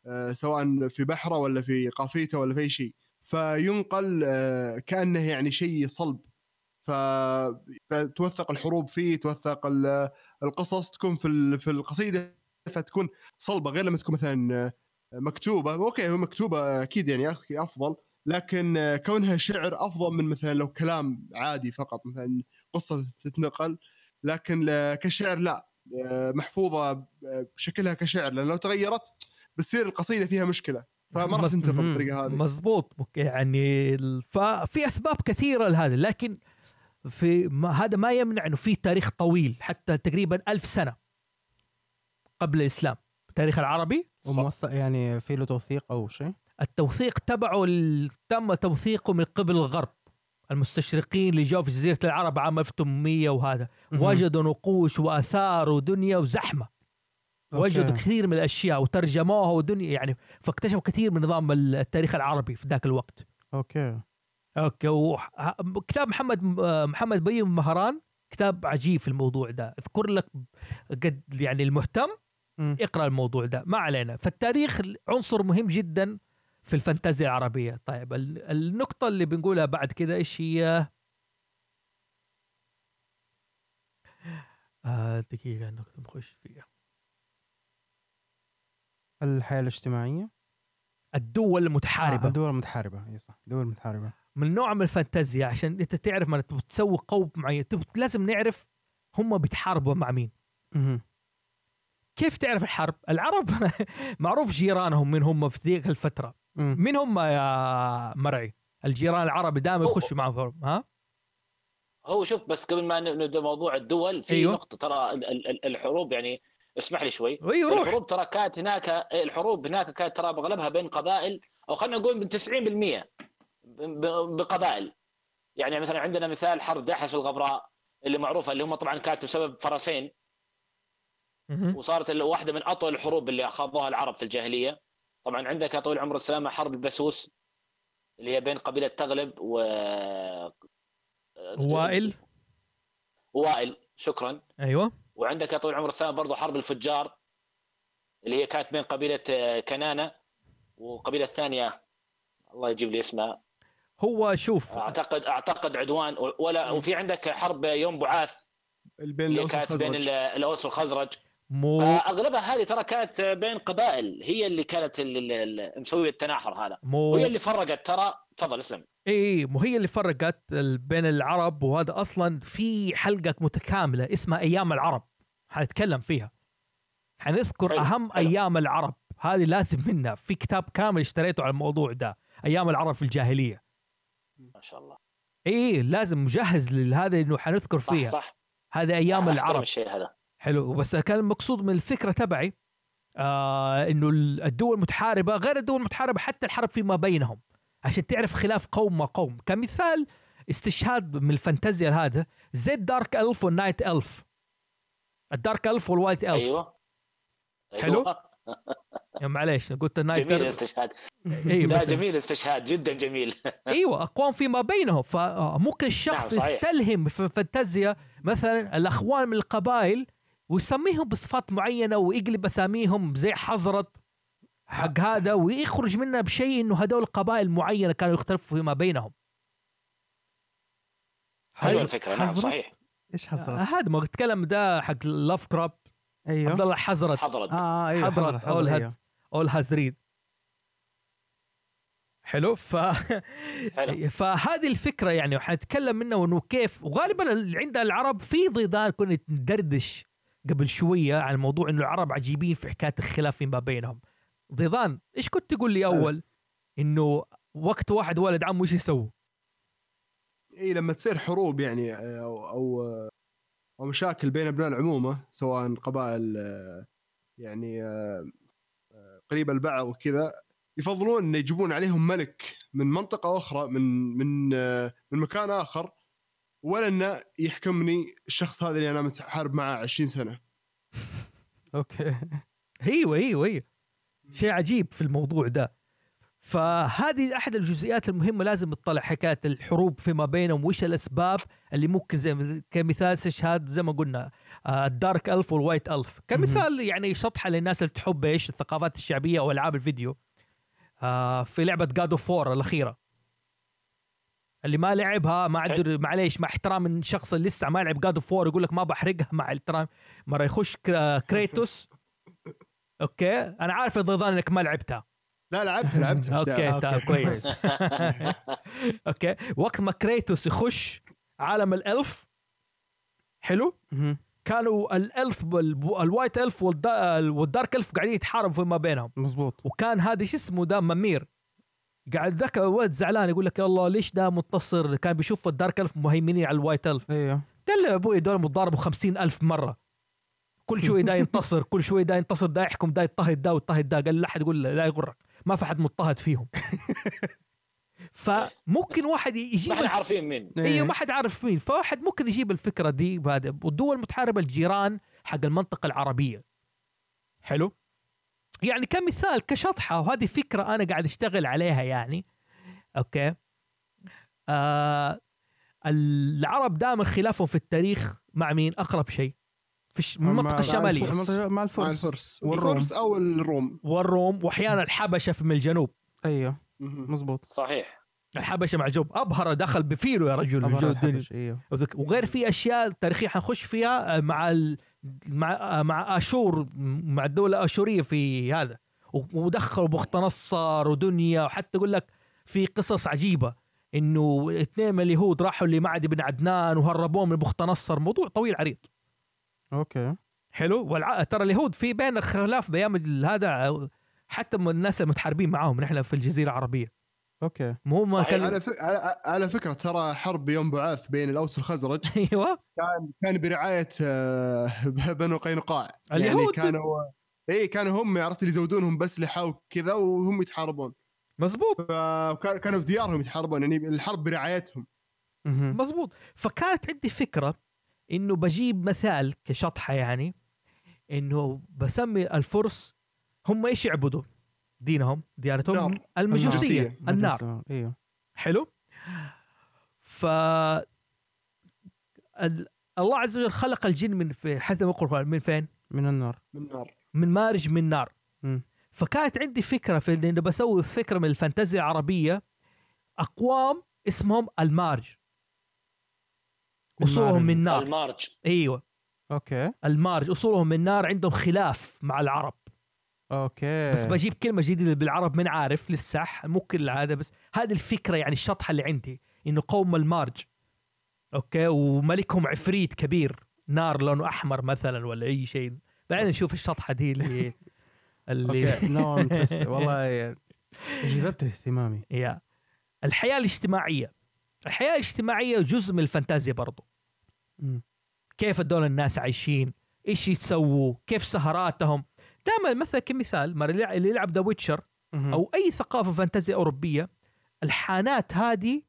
آه، سواء في بحرة ولا في قافيته ولا في أي شيء فينقل آه، كأنه يعني شيء صلب. فتوثق الحروب فيه توثق ال- القصص تكون في في القصيدة فتكون صلبة غير لما تكون مثلا آه، مكتوبة. أوكي هو مكتوبة أكيد يعني أفضل. لكن كونها شعر أفضل من مثلا لو كلام عادي فقط مثلا قصة تتنقل. لكن كشعر لا. محفوظة بشكلها كشعر. لأن لو تغيرت بتصير القصيدة فيها مشكلة. فما راح تنتقل. بالطريقة هذه. مزبوط يعني ففي أسباب كثيرة لهذا. لكن في ما هذا ما يمنع إنه في تاريخ طويل حتى تقريبا ألف سنة قبل الإسلام. التاريخ العربي؟ وموثق يعني في له توثيق أو شيء؟ التوثيق تبعه تم توثيقه من قبل الغرب المستشرقين اللي جاوا في جزيرة العرب عام 1800 وهذا. وجدوا نقوش وآثار ودنيا وزحمة. أوكي. وجدوا كثير من الأشياء وترجموها ودنيا يعني فاكتشفوا كثير من نظام التاريخ العربي في ذاك الوقت. أوكي. أوكي وح- ه- كتاب محمد محمد بيوم مهران كتاب عجيب في الموضوع ده. أذكر لك قد يعني المهتم. مم. اقرأ الموضوع ده ما علينا. فالتاريخ عنصر مهم جدا في الفانتازيا العربية. طيب ال- النقطة اللي بنقولها بعد كده إيش هي؟ آه دقيقة انك نخش فيها. الحياة الاجتماعية؟ الدول آه المتحاربه الدول المتحاربة. إي صح الدول المتحاربة. من نوع من الفانتازيا عشان أنت تعرف ما تبغى تسوي قوم معين لازم نعرف هم بيتحاربوا مع مين. كيف تعرف الحرب العرب معروف جيرانهم من هم في ذيك الفترة. مين هم يا مرعي الجيران العرب دائما يخشوا معهم ها هو شوف بس قبل ما نبدأ موضوع الدول في أيوه. أيوه؟ نقطة ترى ال- ال- ال- الحروب يعني اسمح لي شوي أي روح الحروب ترى كانت هناك الحروب هناك كانت ترى اغلبها بين قبائل أو خلينا نقول من 90% ب- بقبائل يعني مثلا عندنا مثال حرب دحس الغبراء اللي معروفة اللي هم طبعا كانت بسبب فرسين. وصارت واحدة من أطول الحروب اللي خاضوها العرب في الجاهلية. طبعا عندك يا طويل العمر السلامة حرب البسوس اللي هي بين قبيلة تغلب و وائل. وائل شكرا. أيوه. وعندك يا طويل العمر السلامة برضو حرب الفجار اللي هي كانت بين قبيلة آه، كنانة وقبيلة الثانية. الله يجيب لي اسمها. هو شوف اعتقد أعتقد عدوان ولا وفي عندك حرب يوم بعاث اللي بين كانت بين الأوس والخزرج. مو فاغلبها هذه ترى كانت بين قبائل هي اللي كانت مسوية التناحر هذا. مو وهي اللي فرقت ترى. تفضل اسلم. إي مو هي اللي فرقت بين العرب وهذا أصلا في حلقة متكاملة اسمها أيام العرب. حنتكلم فيها. حنذكر حلو، أهم حلو. أيام العرب. هذه لازم منها. في كتاب كامل اشتريته على الموضوع ده. أيام العرب في الجاهلية. ما شاء الله. إي لازم مجهز لهذا إنه حنذكر صح فيها. صح. هذه أيام العرب. الشيء هذا. حلو. بس كان المقصود من الفكرة تبعي آه إنه الدول المتحاربه غير الدول المتحاربة حتى الحرب فيما بينهم. عشان تعرف خلاف قوم ما قوم. كمثال استشهاد من الفانتازيا هذا زي الدارك ألف والنايت ألف. الدارك ألف والوايت ألف. أيوه. حلو؟ أيوة. يعني معليش قلت النايت جميل الاستشهاد. اي لا جميل الاستشهاد جدا جميل. أيوه أقوام فيما بينهم. فممكن الشخص نعم،. يستلهم في الفانتازيا مثلا الأخوان من القبائل ويسميهم بصفات معينة ويقلب أساميهم زي حزرت حق هذا ويخرج منها بشيء إنه هذول قبائل معينة كانوا يختلفوا فيما بينهم حلوة الفكرة نعم حزرت؟ صحيح إيش حصل؟ هذا ما اتكلم ده حق لاف كراب أيوه عبد الله حزرت حضرت آه أيوه حضرت هد. أيوه. اول هازريد حلو ف حلو. فهذه الفكرة يعني وحنتكلم منها انه كيف وغالبا ال- عند العرب في ضيدان كنا ندردش قبل شوية عن موضوع إنه العرب عجيبين في حكاية الخلاف فيما بينهم. ضيدان إيش كنت تقول لي أول؟ إنه وقت واحد ولد عمه إيش يسوي؟ اي لما تصير حروب يعني أو أو أو مشاكل بين أبناء العمومة سواء قبائل يعني قريبه البعض وكذا يفضلون ان يجيبون عليهم ملك من منطقة أخرى من من من مكان آخر ولا إنه يحكمني الشخص هذا اللي أنا متحارب معه 20 سنة. أوكي. أيوه أيوه أيوه شيء عجيب في الموضوع ده. فهذه أحد الجزئيات المهمة لازم تطلع حكاية الحروب فيما بينهم. وايش الأسباب اللي ممكن زي كمثال استشهاد زي ما قلنا آه، ال dark elf وال white elf. كمثال يعني شطحه للناس اللي تحب إيش الثقافات الشعبية أو ألعاب الفيديو. آه، في لعبة God of War الأخيرة. اللي ما لعبها ما عنده معليش مع احترام من الشخص اللي لسه ما لعب God of War يقول لك ما بحرقها مع احترام مرة يخش كريتوس. Okay. أنا عارف يا ضيضان إنك ما لعبتها. لا لعبتها لعبتها. إيش دعوة؟ okay طيب كويس. Okay. وقت ما كريتوس يخش عالم ال elf حلو. كانوا الإلف الوايت إلف والدا- والدارك إلف قاعدين يتحاربوا فيما بينهم. مزبوط وكان هذا شو اسمه ده؟ ممير. قاعد ذاك الولد زعلان يقول لك يا الله ليش ده منتصر كان بيشوف ال dark elf مهيمنين على ال white elf. أيوه قال له يا أبوي دول متضاربوا خمسين ألف مرة. كل شوي دا ينتصر كل شوي دا ينتصر دا يحكم دا يضطهد دا ويضطهد دا. قال لا أحد يقول له لا يغرك ما في أحد مضطهد فيهم. فممكن واحد يجيب ما الف... عارفين مين. إيوه ما حد عارف مين. فواحد ممكن يجيب الفكرة دي بهذا. والدول المتحاربة الجيران حق المنطقة العربية. حلو؟ يعني كمثال كشطحة وهذه فكرة أنا قاعد أشتغل عليها يعني. أوكي؟ آه العرب دائما خلافهم في التاريخ مع مين؟ أقرب شيء. في مع- المنطقة مع الشمالية. الفرس. مع مع الفرس. الفرس. والروم. الفرس أو الروم. والروم واحيانا الحبشة من الجنوب. أيوه. مزبوط صحيح. الحبشة مع جوب. أبهر دخل بفيله يا رجل الدنيا. وذك- وغير في أشياء تاريخية حنخش فيها آه، مع ال... مع آه، مع آشور مع الدولة الاشوريه في هذا. ودخلوا بخت نصر ودنيا وحتى يقول لك في قصص عجيبة إنه اثنين من اليهود راحوا لمعد بن عدنان وهربوهم من بخت نصر. موضوع طويل عريض. Okay. حلو؟ والع... ترى اليهود في بين خلاف بايام هذا حتى من الناس المتحاربين معاهم. نحن في الجزيرة العربية. أوكي مو ما. كان على, ف... على على فكرة ترى حرب يوم بعاث بين الأوس والخزرج أيوه كان كان برعاية آه، بنو قينقاع يعني اليهود. كانوا إي كانوا هم عرفت اللي يزودونهم بأسلحة وكذا وهم يتحاربون مزبوط فكان- كانوا في ديارهم يتحاربون يعني الحرب برعايتهم. مزبوط فكانت عندي فكرة إنه بجيب مثال كشطحة يعني إنه بسمي الفرس هم إيش يعبدوا؟ دينهم ديانتهم نار. المجوسية المجوسية. النار. مجوس- إيوه. حلو. ف ال... الله عز وجل خلق الجن من في حتى القرآن من فين؟ من النار. من نار من مارج من نار. فكانت عندي فكرة في انه بسوي فكرة من الفانتازيا العربية أقوام اسمهم المارج. أصولهم. من نار. المارج. إيوه. Okay. المارج أصولهم من نار عندهم خلاف مع العرب. Okay. بس بجيب كلمة جديدة بالعرب من عارف لسه مو كل هذا بس هذه الفكرة يعني الشطحة اللي عندي إنه قوم المارج. Okay؟ وملكهم عفريت كبير نار لونه أحمر مثلا ولا أي شيء. بعدين نشوف الشطحة دي اللي اللي okay. والله جذبت اهتمامي. يا. الحياة الاجتماعية. الحياة الاجتماعية جزء من الفانتازيا برضو. كيف هدول الناس عايشين؟ إيش يسووا؟ كيف سهراتهم؟ دائما مثلا كمثال مر اللي يلعب The Witcher. أو أي ثقافة فانتازيا أوروبية الحانات هذه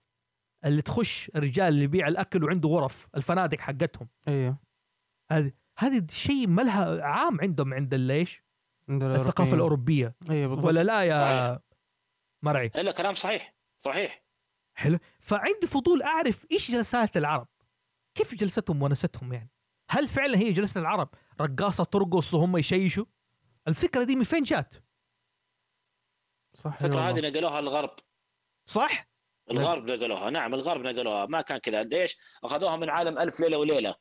اللي تخش الرجال اللي يبيع الأكل وعنده غرف الفنادق حقتهم. أيوه هذه هذه شيء ملها عام عندهم عند ليش عند الثقافة. الأوروبية. أيوه بالضبط. ولا لا يا صحيح. مرعي الا كلام صحيح. صحيح. حلو. فعندي فضول أعرف إيش جلسات العرب؟ كيف جلستهم ونستهم يعني؟ هل فعلا هي جلسة العرب رقاصة ترقص وهم يشيشوا؟ الفكرة دي من فين جات؟ صح الفكرة. هذه نقلوها الغرب. صح؟ الغرب نقلوها نعم الغرب نقلوها ما كان كذا. ليش؟ أخذوها من عالم ألف ليلة وليلة.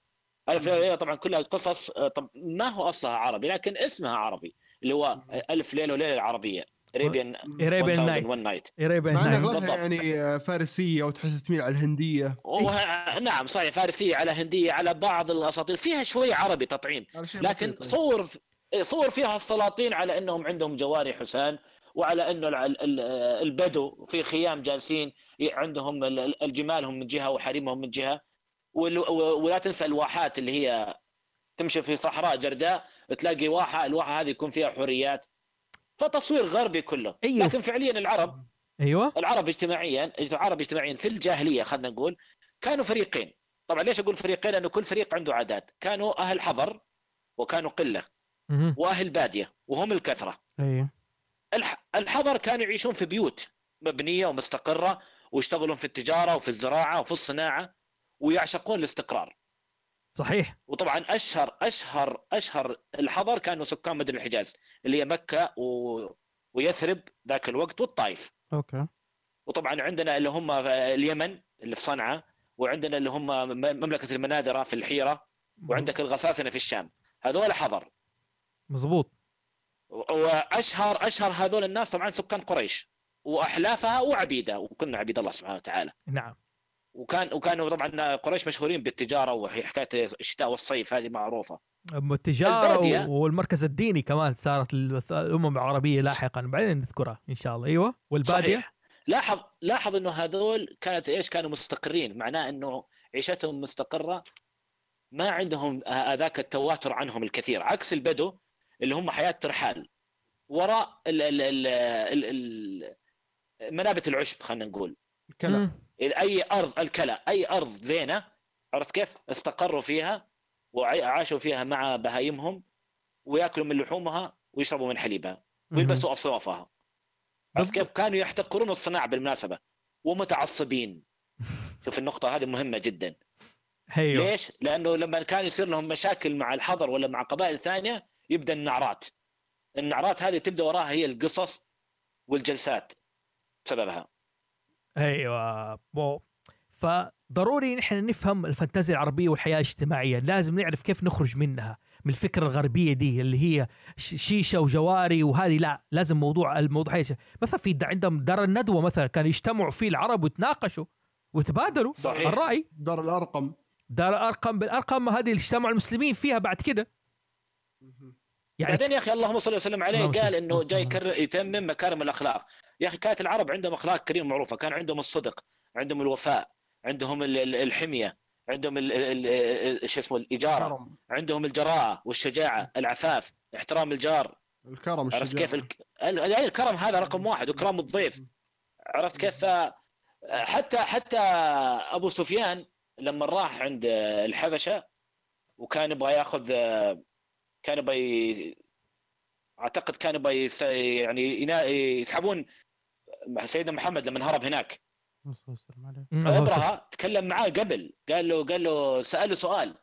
ألف ليلة وليلة طبعا كلها قصص آه، طب ما هو أصلها عربي لكن اسمها عربي اللي هو ألف ليلة وليلة العربية. Arabian. 1001 Night Arabian مع ان Night. اغلبها. يعني آه، فارسية وتحس تميل على الهندية. نعم صحيح فارسية على هندية على بعض الأساطير. فيها شوية عربي تطعيم لكن بسيط. صور صور فيها السلاطين على أنهم عندهم جواري حسان وعلى انه البدو في خيام جالسين عندهم ال- ال- الجمالهم من جهة وحريمهم من جهة. ولا تنسى الواحات اللي هي تمشي في صحراء جرداء تلاقي واحة الواحة هذه يكون فيها حريات. فتصوير غربي كله. أيوه. لكن فعليا العرب أيوه. العرب اجتماعيا العرب اجتماعيا في الجاهلية خلينا نقول كانوا فريقين. طبعا ليش أقول فريقين؟ لأنه كل فريق عنده عادات. كانوا أهل حضر وكانوا قلة. وأهل بادية وهم الكثرة. أيوه. الح- الحضر كانوا يعيشون في بيوت مبنية ومستقرة ويشتغلون في التجارة وفي الزراعة وفي الصناعة ويعشقون الاستقرار. صحيح. وطبعا أشهر أشهر أشهر الحضر كانوا سكان مدن الحجاز اللي هي مكة و... ويثرب ذاك الوقت والطائف. أوكي. وطبعا عندنا اللي هم اليمن اللي في صنعاء وعندنا اللي هم مملكة المنادره في الحيرة وعندك الغساسنة في الشام. هذول حضر. مزبوط واشهر أشهر هذول الناس طبعا سكان قريش وأحلافها وعبيده وكنا عبيد الله سبحانه وتعالى. نعم. وكان وكانوا طبعا قريش مشهورين بالتجارة وهي حكاية الشتاء والصيف هذه معروفة. التجارة. والمركز الديني كمان صارت الأمم العربية لاحقا. بعدين نذكرها إن شاء الله. أيوه. والبادية؟ صحيح. لاحظ لاحظ إنه هذول كانت إيش؟ كانوا مستقرين. معناه إنه عيشتهم مستقرة ما عندهم هذاك التواتر عنهم الكثير. عكس البدو اللي هم حياة ترحال وراء ال ال ال ال ال منابت العشب خلينا نقول. إذا أي أرض الكلا أي أرض زينة عرفت كيف؟ استقروا فيها وعاشوا فيها مع بهايمهم ويأكلوا من لحومها ويشربوا من حليبها ويلبسوا أصوافها عرفت كيف؟ كانوا يحتقرون الصناعة بالمناسبة ومتعصبين شوف النقطة هذه مهمة جدا أيوه ليش؟ لأنه لما كان يصير لهم مشاكل مع الحضر ولا مع قبائل ثانية يبدأ النعرات. النعرات هذه تبدأ وراها هي القصص والجلسات بسببها. أيوه. مو. فضروري نحن نفهم الفانتازيا العربية والحياة الاجتماعية. لازم نعرف كيف نخرج منها من الفكرة الغربية دي اللي هي شيشة وجواري وهذه. لا لازم موضوع الموضوع هي مثلا في عندهم دار الندوة مثلا كانوا يجتمعوا فيه العرب ويتناقشوا وتبادلوا صحيح. الرأي. دار الأرقم. دار الأرقم بالأرقم هذه اللي اجتمعوا المسلمين فيها بعد كده. يعني بعدين يا أخي اللهم صل وسلم عليه قال إنه جاي. يكرر يتمم مكارم الأخلاق. يا أخي كانت العرب عندهم أخلاق كريمة معروفة. كان عندهم الصدق عندهم الوفاء عندهم ال- ال- الحمية عندهم شو اسمه الإجارة الكرم. عندهم الجراءة والشجاعة العفاف احترام الجار. الكرم عرفت. كيف الك... ال- ال- الكرم هذا رقم واحد وكرام الضيف. عرفت كيف؟ حتى حتى أبو سفيان لما راح عند الحبشة وكان يبغى ياخذ كان يبغى أعتقد كان يبغى يعني ينا- يسحبون سيدنا محمد لما هرب هناك. فابرهه تكلم معاه قبل قال له قال له سأله سؤال.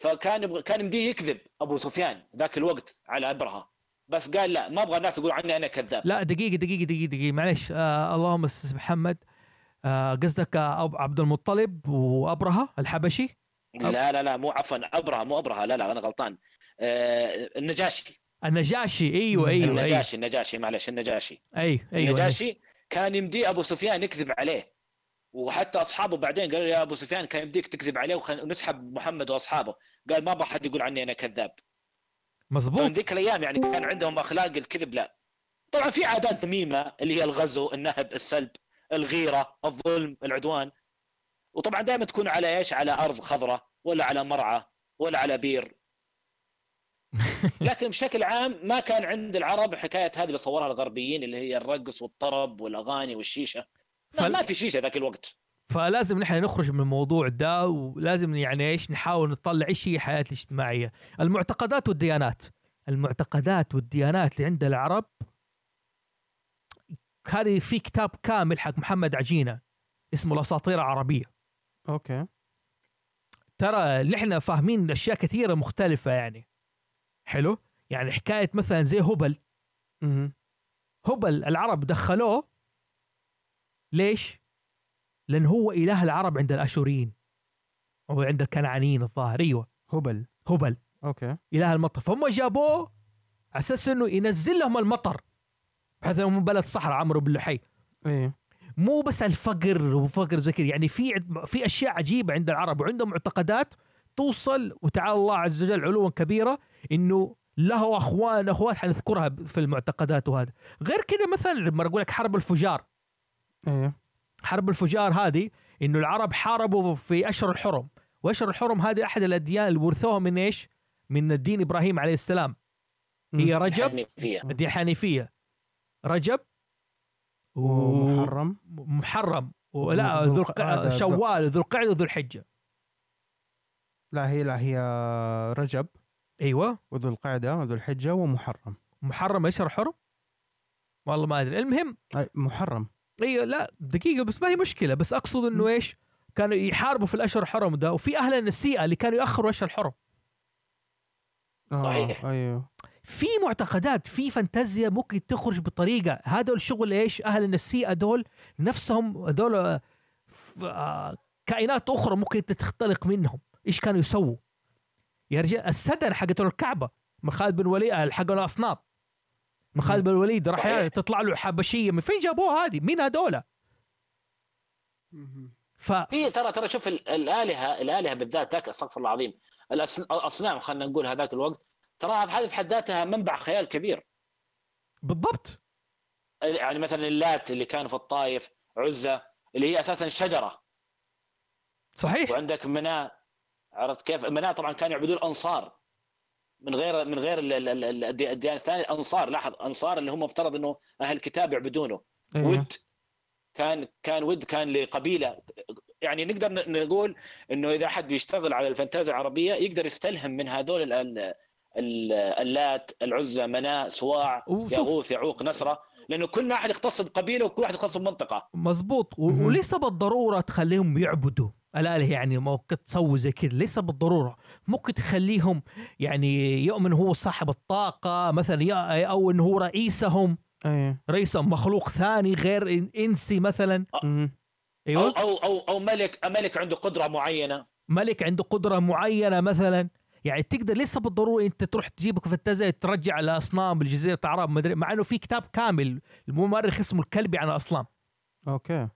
فكان يبغى كان يمديه يكذب أبو سفيان ذاك الوقت على ابرهه بس قال لا ما أبغى الناس يقولوا عني أنا كذاب. لا دقيقة دقيقة دقيقة دقيقة. معلش آه اللهم أستاذ محمد. آه قصدك آه أب- عبد المطلب وابرهة الحبشي؟ لا لا لا مو عفوا ابرهه مو ابرهه لا لا أنا غلطان. النجاشي. النجاشي أيوه أيوه أيوه. النجاشي النجاشي معلش النجاشي. أيوه أيوه النجاشي كان يمدي أبو سفيان يكذب عليه. وحتى أصحابه بعدين قالوا يا أبو سفيان كان يمديك تكذب عليه ونسحب محمد وأصحابه. قال ما أبغى حد يقول عني أنا كذاب. مزبوط ذيك الأيام يعني كان عندهم أخلاق الكذب لا. طبعا في عادات ذميمه اللي هي الغزو النهب السلب الغيرة الظلم العدوان. وطبعا دائما تكون على إيش؟ على أرض خضراء ولا على مرعى ولا على بير. لكن بشكل عام ما كان عند العرب حكاية هذه اللي صورها الغربيين اللي هي الرقص والطرب والأغاني والشيشة. لا فال- ما في شيشة ذاك الوقت. فلازم نحن نخرج من الموضوع ده ولازم يعني إيش نحاول نطلع إيش هي الحياة الاجتماعية. المعتقدات والديانات. المعتقدات والديانات اللي عند العرب هذه في كتاب كامل حق محمد عجينة اسمه الأساطير العربية. Okay. ترى نحن فاهمين أشياء كثيرة مختلفة يعني. حلو؟ يعني حكاية مثلا زي هبل. هبل العرب دخلوه. ليش؟ لأن هو إله العرب عند الأشوريين. أو عند الكنعانيين الظاهر. أيوه. هبل هبل okay. إله المطر. فهم جابوه على أساس إنه ينزل لهم المطر. بحيث إنهم من بلد صحراء عمرو بن لحي. إيه. مو بس الفقر وفقر زي كذا. يعني في في أشياء عجيبة عند العرب وعندهم معتقدات توصل وتعالى الله عز وجل علوا كبيرة إنه له أخوان أخوات حنذكرها في المعتقدات وهذا. غير كذا مثلا لما أقول لك حرب الفجار. إيه. حرب الفجار هذه إنه العرب حاربوا في أشهر الحرم وأشهر الحرم هذه أحد الأديان اللي ورثوها من إيش؟ من الدين إبراهيم عليه السلام. هي رجب فيها الدين الحنيفيه رجب ومحرم. محرم. ولا ذو ذو القعدة، الق- ذو- شوال ذو القعده وذو الحجة. لا هي لا هي رجب. أيوه. وذو القعدة وذو الحجة ومحرم. محرم؟ إيش الحرم؟ والله ما أدري. المهم أي محرم. أيوه لا دقيقة بس ما هي مشكلة. بس أقصد إنه إيش؟ كانوا يحاربوا في الأشهر الحرم ده وفي أهل النسيئة اللي كانوا يأخروا أشهر الحرم. آه صحيح. أيوه. في معتقدات في فانتازيا ممكن تخرج بطريقة. هذا الشغل إيش؟ أهل النسيئة دول نفسهم دول آه، آه، كائنات أخرى ممكن تختلق منهم. إيش كانوا يسووا؟ يا رجال السدن حقت الكعبة من خالد بن وليد حق الأصنام. من خالد بن الوليد راح. تطلع له حبشيه من فين جابوها هذه؟ مين هذول؟ مهم. ف في ترى ترى شوف ال- الآلهة الآلهة بالذات ذاك استغفر الله العظيم. الأصنام خلينا نقول هذاك الوقت تراها هذه في حد ذاتها منبع خيال كبير. بالضبط. يعني مثلا اللات اللي كان في الطائف عزة اللي هي أساسا شجرة. صحيح. وعندك مناة عرفت كيف؟ مناة طبعا كانوا يعبدون الأنصار. من غير من غير ال- ال- ال- الدي- الديانة الثانية الأنصار. لاحظ انصار اللي هم مفترض إنه أهل الكتاب يعبدونه. إيه. ود كان كان ود كان لقبيلة. يعني نقدر نقول إنه إذا أحد بيشتغل على الفانتازيا العربية يقدر يستلهم من هذول ال- ال- ال- اللات العزى مناة سواع يغوث يعوق نسرة. لأنه كل واحد يختص بقبيلة وكل واحد يختص بمنطقة. مزبوط. وليس بالضرورة تخليهم يعبدوا. الاله يعني ممكن تسوي زي كذا ليس بالضرورة. ممكن تخليهم يعني يؤمن هو صاحب الطاقة مثلا أو انه هو رئيسهم. إيه رئيس مخلوق ثاني غير إنسي مثلا. أو أيوه. أو أو, أو ملك ملك عنده قدرة معينة. ملك عنده قدرة معينة مثلا. يعني تقدر ليس بالضرورة أنت تروح تجيبك فانتازيا ترجع الاصنام بالجزيره العرب مدري مع إنه في كتاب كامل المؤرخ اسمه الكلبي عن الأصنام. أوكي.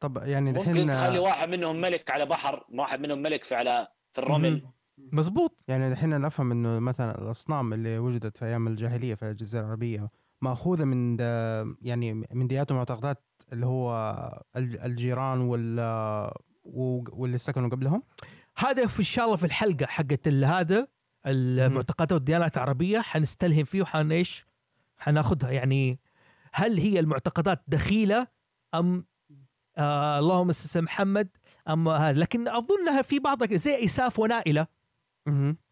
طب يعني ممكن دحين تخلي واحد منهم ملك على بحر واحد منهم ملك في على في الرمل. مزبوط يعني دحين أنا أفهم إنه مثلا الأصنام اللي وجدت في أيام الجاهلية في الجزيرة العربية مأخوذة من دا يعني من ديات ومعتقدات اللي هو الج- الجيران وال واللي سكنوا قبلهم؟ هذا في إن شاء الله في الحلقة حقت هذا المعتقدات والديانات العربية. حنستلهم فيه وحن إيش حناخذها. يعني هل هي المعتقدات دخيلة أم آه اللهم على محمد. ام هذا لكن اظنها في بعضها زي إساف ونائلة.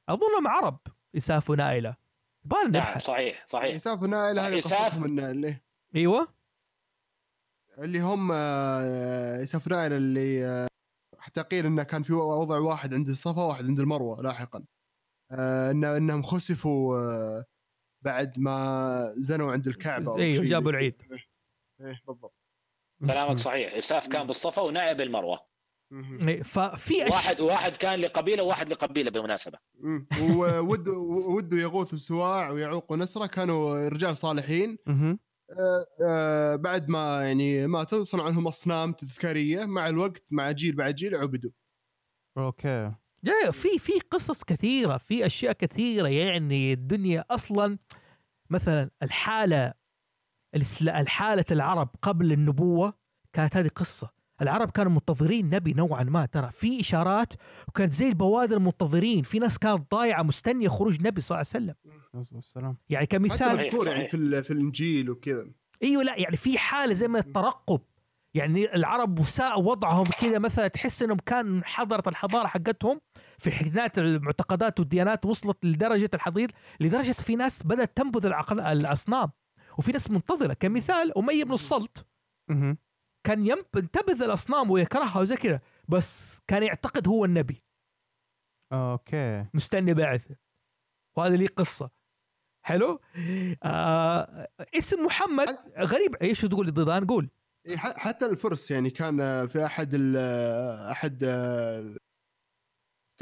اظنهم عرب إساف ونائلة. يبغى نعم صحيح صحيح. إساف ونائل هذه إساف. قصتهم إن اللي أيوه. اللي هم آه، إساف ونائل اللي آه، حتى قيل إنه كان في وضع واحد عند الصفا وواحد عند المروة لاحقا. آه، إن إنهم خسفوا بعد ما زنوا عند الكعبة أيوه جابوا العيد. إيه بالضبط. كلامك صحيح. اساف كان بالصفا ونائب المروه. إيه، ففي. واحد واحد كان لقبيلة وواحد لقبيلة بالمناسبة. وودوا ودوا يغوث سواع ويعوق ونسره كانوا رجال صالحين. آه، آه، بعد ما يعني ماتوا صنعوا لهم أصنام تذكارية. مع الوقت مع جيل بعد جيل عبدوا أوكي. يا في في قصص كثيرة في أشياء كثيرة يعني الدنيا أصلا مثلا الحالة الحالة العرب قبل النبوة كانت هذه قصة. العرب كانوا منتظرين نبي نوعا ما. ترى في إشارات وكانت زي البوادر منتظرين. في ناس كانت ضايعة مستنية خروج نبي صلى الله عليه وسلم. والسلام يعني حتى كمثال مذكور يعني. في في الإنجيل وكذا. أيوه لا يعني في حالة زي ما الترقب. يعني العرب وساء وضعهم كذا. مثلا تحس إنهم كان حضرت الحضارة حقتهم في حكايات المعتقدات والديانات وصلت لدرجة الحضيض لدرجة في ناس بدأت تنبذ الأصنام. وفي ناس منتظرة. كمثال أمية بن الصلت. كان ينتبذ الاصنام ويكرهها وزي كذا بس كان يعتقد هو النبي. أوكي. مستني بعثه وهذا لي قصة. حلو؟ آه اسم محمد غريب. إيش تقول ضدان؟ قول. إيه، حتى الفرس يعني كان في أحد ال- أحد آه،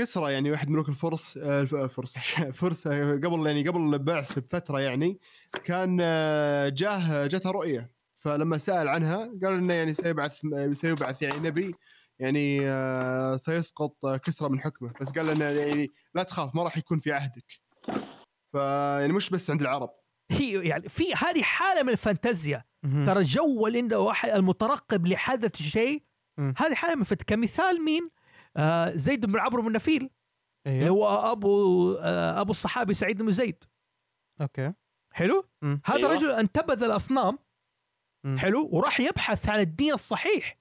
كسرى يعني واحد ملوك الفرس آه، الف- فرس فرس آه، قبل يعني قبل البعث بفترة يعني كان آه، جاه جاته رؤية. فلما سأل عنها قال إنه يعني سيبعث سيبعث يعني نبي يعني آه، سيسقط آه، كسرى من حكمه. بس قال لنا يعني لا تخاف ما راح يكون في عهدك. فيعني مش بس عند العرب. هي يعني في هذه حالة من الفانتازيا. ترى جو اللي واحد المترقب لحدث شيء. هذه حالة من كمثال مين؟ آه زيد بن عمرو بن النفيل اللي أيوه. هو أبو آه أبو الصحابي سعيد بن زيد. أوكي. حلو؟ مم. هذا أيوة. رجل انتبذ الأصنام. مم. حلو؟ وراح يبحث عن الدين الصحيح.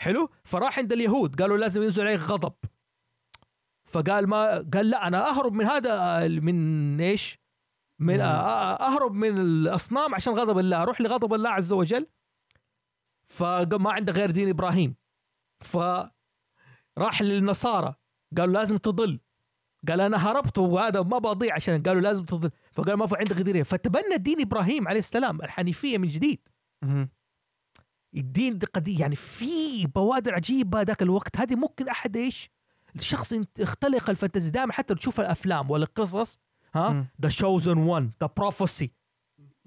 حلو؟ فراح عند اليهود قالوا لازم ينزل عليك غضب. فقال ما قال لا أنا أهرب من هذا آه، من إيش؟ من مم. آه، أهرب من الأصنام عشان غضب الله أروح لغضب الله عز وجل. فما عنده غير دين إبراهيم. فراح للنصارى. قالوا لازم تضل. قال أنا هربت وهذا ما بضيع عشان. قالوا لازم تضل. فقال ما في عندك غير فتبنى دين إبراهيم عليه السلام الحنيفية من جديد. الدين قديم يعني في بوادر عجيبة ذاك الوقت. هذه ممكن أحد إيش؟ الشخص يختلق ال fantasy. دائما حتى تشوف الأفلام ولا القصص ها. The chosen one the prophecy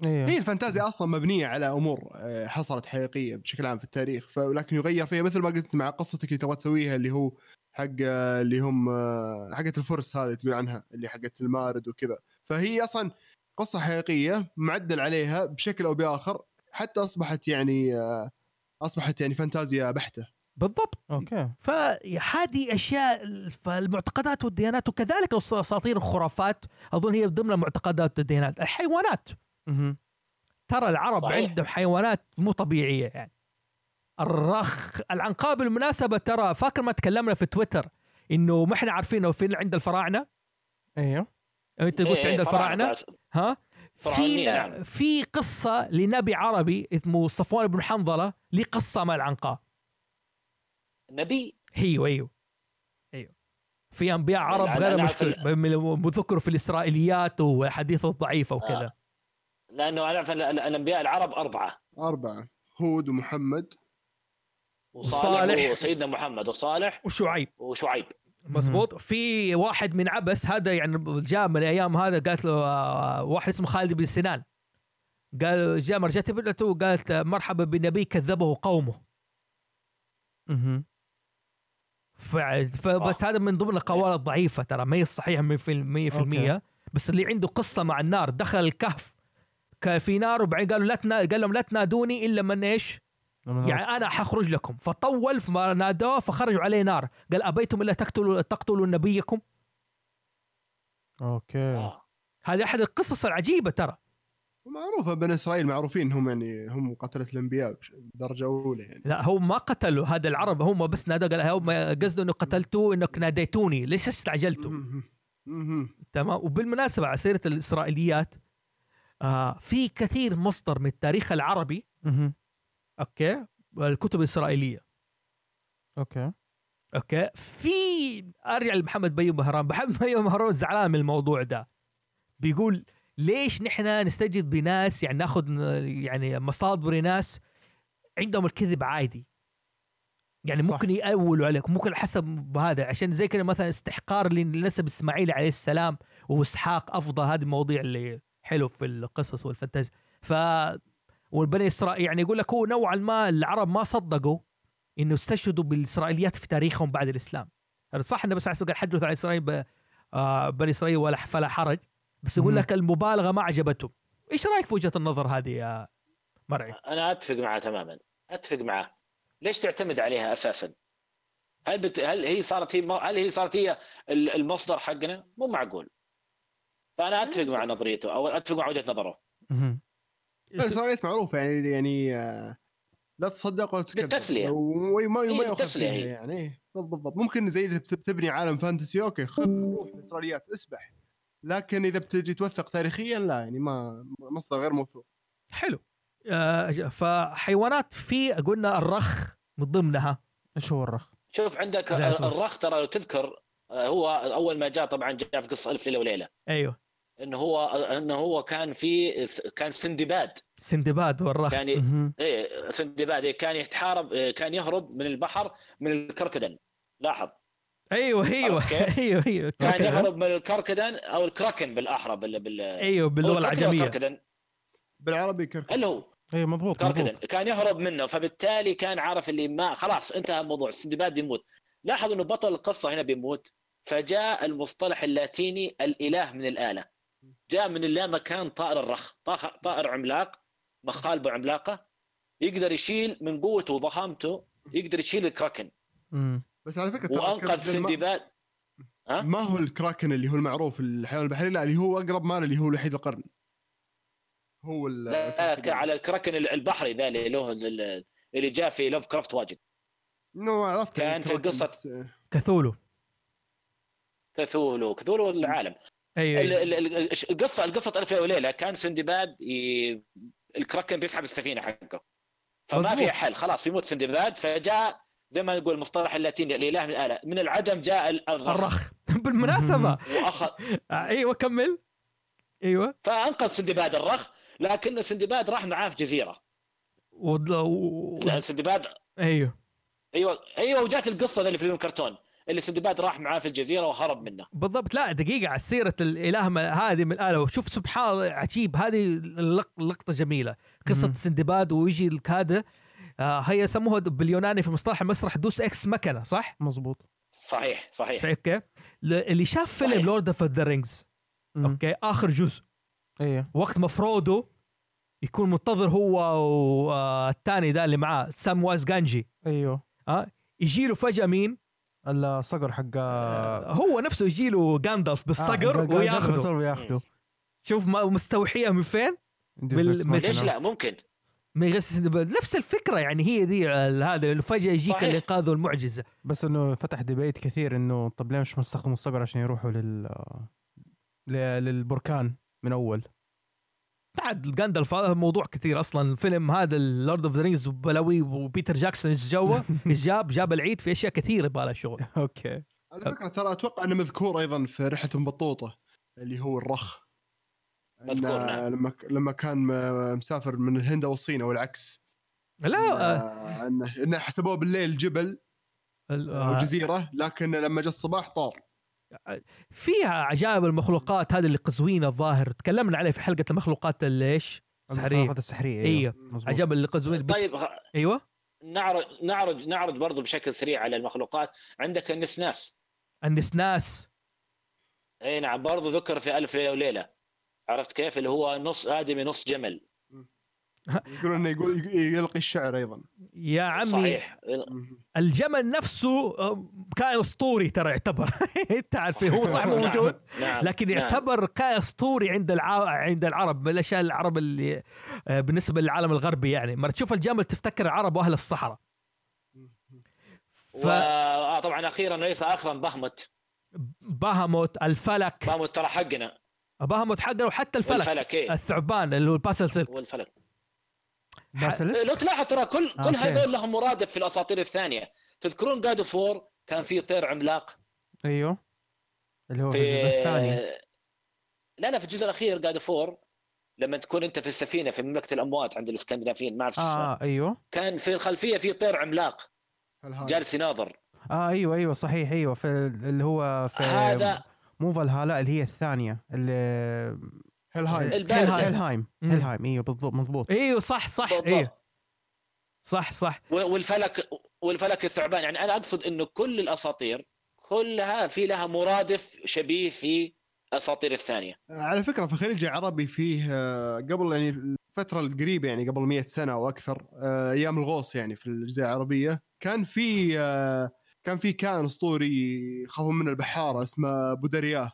أيوه هي الفانتازيا أصلا مبنية على أمور آه، حصلت حقيقية بشكل عام في التاريخ ولكن يغير فيها مثل ما قلت مع قصتك اللي تبغى تسويها اللي هو حق آه، اللي هم آه، حقت الفرس هذه تقول عنها اللي حقت المارد وكذا. فهي أصلا قصة حقيقية معدل عليها بشكل أو بآخر حتى أصبحت يعني أصبحت يعني فانتازيا بحتة. بالضبط. أوكي. فهذه أشياء فالمعتقدات والديانات وكذلك اساطير الخرافات أظن هي ضمن المعتقدات والديانات. الحيوانات. ترى العرب صحيح. عندهم حيوانات مو طبيعية يعني. الرخ العنقاء بالمناسبه ترى فاكر ما تكلمنا في تويتر إنه ما إحنا عارفينه فين عند الفراعنة؟ أيوه. أنت قلت إيه، عند الفراعنة. ها؟ في نعم. في قصة لنبي عربي اسمه صفوان بن حنظلة ليه قصه مع العنقاء نبي؟ أيوه أيوه. أيوه. في أنبياء عرب غير لا، مشكل في ذكروا في الإسرائيليات والحديث الضعيفة وكذا. لأنه أنا أعرف ال- ال- الأنبياء العرب أربعة. أربعة هود ومحمد. وصالح. وسيدنا محمد. وصالح وشعيب. وشعيب. مزبوط في واحد من عبس هذا يعني جاء من الأيام هذا قالت له آه، واحد اسمه خالد بن سنان. قال جاء مرجته ابنته وقالت مرحبا بنبي كذبه قومه. ف- فبس هذا من ضمن القوالب الضعيفة ترى. ما هي الصحيحه 100% أوكي. بس اللي عنده قصة مع النار دخل الكهف. في نار وبعدين قالوا لا تنا... قال لهم لا تنادوني إلا من إيش؟ يعني أنا حخرج لكم. فطول فما نادوه فخرجوا عليه نار. قال أبيتم إلا تقتلوا تقتلوا نبيكم؟ أوكي. آه. هذه أحد القصص العجيبة ترى. ومعروفه بني إسرائيل معروفين هم يعني هم قتلة الأنبياء بدرجه أولى يعني. لا هو ما قتلوا هذا العرب. هم بس نادوا قال هم قصده إنه قتلتوه إنك ناديتوني. ليش استعجلتوا. تمام. وبالمناسبة على سيرة الإسرائيليات آه في كثير مصدر من التاريخ العربي. مهم. okay؟ الكتب الإسرائيلية. okay. okay؟ في ارجع لمحمد بيوم مهران. محمد بيوم مهران زعلان من الموضوع ده. بيقول ليش نحن نستنجد بناس يعني ناخذ يعني مصادر ناس عندهم الكذب عادي. يعني صح. ممكن يأولوا عليك ممكن حسب هذا. عشان زي كده مثلا استحقار لنسب إسماعيل عليه السلام وإسحاق أفضل هذه المواضيع اللي حلو في القصص والفانتازيا ف والبني اسرائيل يعني يقول لك هو نوعا ما العرب ما صدقوا إنه استشهدوا بالإسرائيليات في تاريخهم بعد الإسلام هذا صح انه بس قال حدث عن إسرائيل ب... آه بني إسرائيل ولا فلا حرج بس يقول. لك المبالغة ما عجبتهم إيش رأيك في وجهة النظر هذه يا مرعي أنا أتفق معه تماما أتفق معه ليش تعتمد عليها أساسا؟ هل بت... هل هي صارت هي هل هي صارت هي ال- المصدر حقنا؟ مو معقول. فأنا أتفق مع نظريته أو أتفق مع وجهة نظره. اسرائيل معروفه يعني يعني آه، لا تصدق ولا تكذب للتسلية. وما إيه، ما يؤخذ هي. يعني إيه، بالضبط ممكن زي بتبني عالم fantasy okay خذ روح الاسرائيليات اسبح لكن إذا بتجي توثق تاريخيا لا يعني ما مصدر غير موثوق حلو آه فحيوانات في قلنا الرخ من ضمنها إيش هو الرخ؟ شوف عندك. الرخ ترى لو تذكر آه، هو أول ما جاء طبعا جاء في قصة ألف ليلة وليلة أيوه انه هو انه هو كان في كان سندباد. سندباد والرخ كان. إيه سندباد إيه، كان يتحارب إيه، كان يهرب من البحر من الكركدن. لاحظ. أيوه أيوه؟ أيوه أيوه. كان. يهرب من الكركدن أو الكراكن بالأحرى بال بال أيوه باللغة العجمية. بالعربي كركب اللي هو. اي مضبوط كركدن. مضبوط. كان يهرب منه فبالتالي كان عارف اللي ما خلاص انتهى الموضوع. السندباد بيموت. لاحظ إنه بطل القصة هنا بيموت فجاء المصطلح اللاتيني الإله من الآلة. جاء من اللا مكان طائر الرخ طائر عملاق مخالبه عملاقه يقدر يشيل من قوته وضخامته يقدر يشيل الكراكن. بس على فكرة وأنقذ ما- سندباد. ها؟ ما هو الكراكن اللي هو المعروف الحيوان البحري؟ لا اللي هو أقرب مال اللي هو وحيد القرن. هو ال- لا الكركدن. على الكراكن البحري ذا اللي له ال- اللي جاء في لوف كرافت واجد. انه عرفت كان في آه، كثولو كثولو كثولو العالم. أيوه. القصة القصة الف ليله وليلة. كان سندباد ي... الكراكن بيسحب السفينة حقه. فما مظبوط. في حل. خلاص بيموت سندباد فجاء زي ما نقول المصطلح اللاتيني الاله من الاله من العدم جاء ال- الرخ. الرخ. بالمناسبة. وأخذ. أيوه كمل. أيوه. فأنقذ سندباد الرخ. لكن سندباد راح معاه في جزيرة. و... سندباد أيوه. أيوه أيوه وجات القصة اللي في الكرتون اللي سندباد راح معاه في الجزيرة وهرب منه. بالضبط. لا دقيقة على سيرة الإله م- هذه من الآلة. وشوف سبحان الله عجيب. هذه جميلة. قصة مم. سندباد ويجي هذا آه هي يسموها باليوناني في مصطلح المسرح deus ex machina صح؟ مظبوط. صحيح صحيح. صحيح okay. ل- اللي شاف فيلم. Lord of the Rings. okay آخر جزء. إيه. وقت ما فرودو يكون منتظر هو والثاني ذا اللي معاه Samwise Gamgee. أيوه. آه يجي له فجأة مين؟ الصقر حق آه هو نفسه يجي له جاندالف بالصقر آه، وياخذه. وياخذه. شوف ما- مستوحية من فين؟ ليش لا؟ ممكن. من غس نفس الفكرة يعني هي دي ال- هذا فجاه يجيك. الانقاذ والمعجزة. بس إنه فتح debate كثير إنه طب ليه مش مستخدموا الصقر عشان يروحوا لل ل- للبركان من أول؟ بعد جاندالف هذا موضوع كثير أصلا. الفيلم هذا ال Lord of the Rings بلاوي وبيتر جاكسون إيش جوه؟ إيش جاب؟ جاب العيد في أشياء كثيرة يبغى لها شغل. okay. على فكرة ترى أتوقع إنه مذكور أيضا في رحلة بطوطه اللي هو الرخ. مذكور، نعم. لما لما كان مسافر من الهند أو الصين أو العكس. لا آه، إنه إنه حسبوه بالليل جبل أو آه، جزيرة لكن لما جاء الصباح طار. فيها عجائب المخلوقات هذه اللي قزوينة الظاهر. تكلمنا عليه في حلقة المخلوقات اللي إيش؟ سحرية. المخلوقات السحرية أيوه مظبوط. عجائب اللي قزوين. طيب أيوه. نعرض نعرض نعرض برضو بشكل سريع على المخلوقات. عندك النسناس. النسناس. أي نعم برضو ذكر في ألف ليلة. وليله عرفت كيف؟ اللي هو نص آدمي نص جمل. يقولون إنه يقول يلقي الشعر أيضا. يا عمي صحيح. الجمل نفسه آه، كائن أسطوري ترى يعتبر. أنت عارف هو صح نعم، موجود؟ نعم لكن نعم. يعتبر كائن أسطوري عند الع... عند العرب من الأشياء العرب اللي آه، بالنسبة للعالم الغربي يعني. ما تشوف الجمل تفتكر العرب وأهل الصحراء. و... آه طبعا أخيرا ليس اخرا بهمت فبهموت الفلك. بهمت ترى حقنا. بهموت حقنا وحتى الفلك. والفلك إيه. الثعبان اللي هو ال basilisk والفلك. basilisk لو تلاحظ ترى كل كل okay. هذول لهم مرادف في الأساطير الثانية. تذكرون God of War كان في طير عملاق. أيوه. اللي هو في, في الجزء الثاني. لا لا في الجزء الأخير God of War لما تكون أنت في السفينة في مملكة الأموات عند الإسكندنافيين ما أعرف آه أيوه. كان في الخلفية في طير عملاق. جالس يناظر. آه أيوه أيوه صحيح أيوه في اللي هو في هذا مو فالهالا اللي هي الثانية اللي هيلهايم مم. هيلهايم أيوه بالضبط مضبوط إيوه صح صح. إيوه. صح صح. والفلك والفلك الثعبان. يعني أنا أقصد إنه كل الأساطير كلها في لها مرادف شبيه في الأساطير الثانية. على فكرة في الخليج العربي فيه آه، قبل يعني الفترة القريبة يعني قبل 100 سنة أو أكثر آه، أيام الغوص يعني في الجزيره العربية كان في آه، كان في كائن أسطوري يخافون منه البحارة اسمه بودرياه.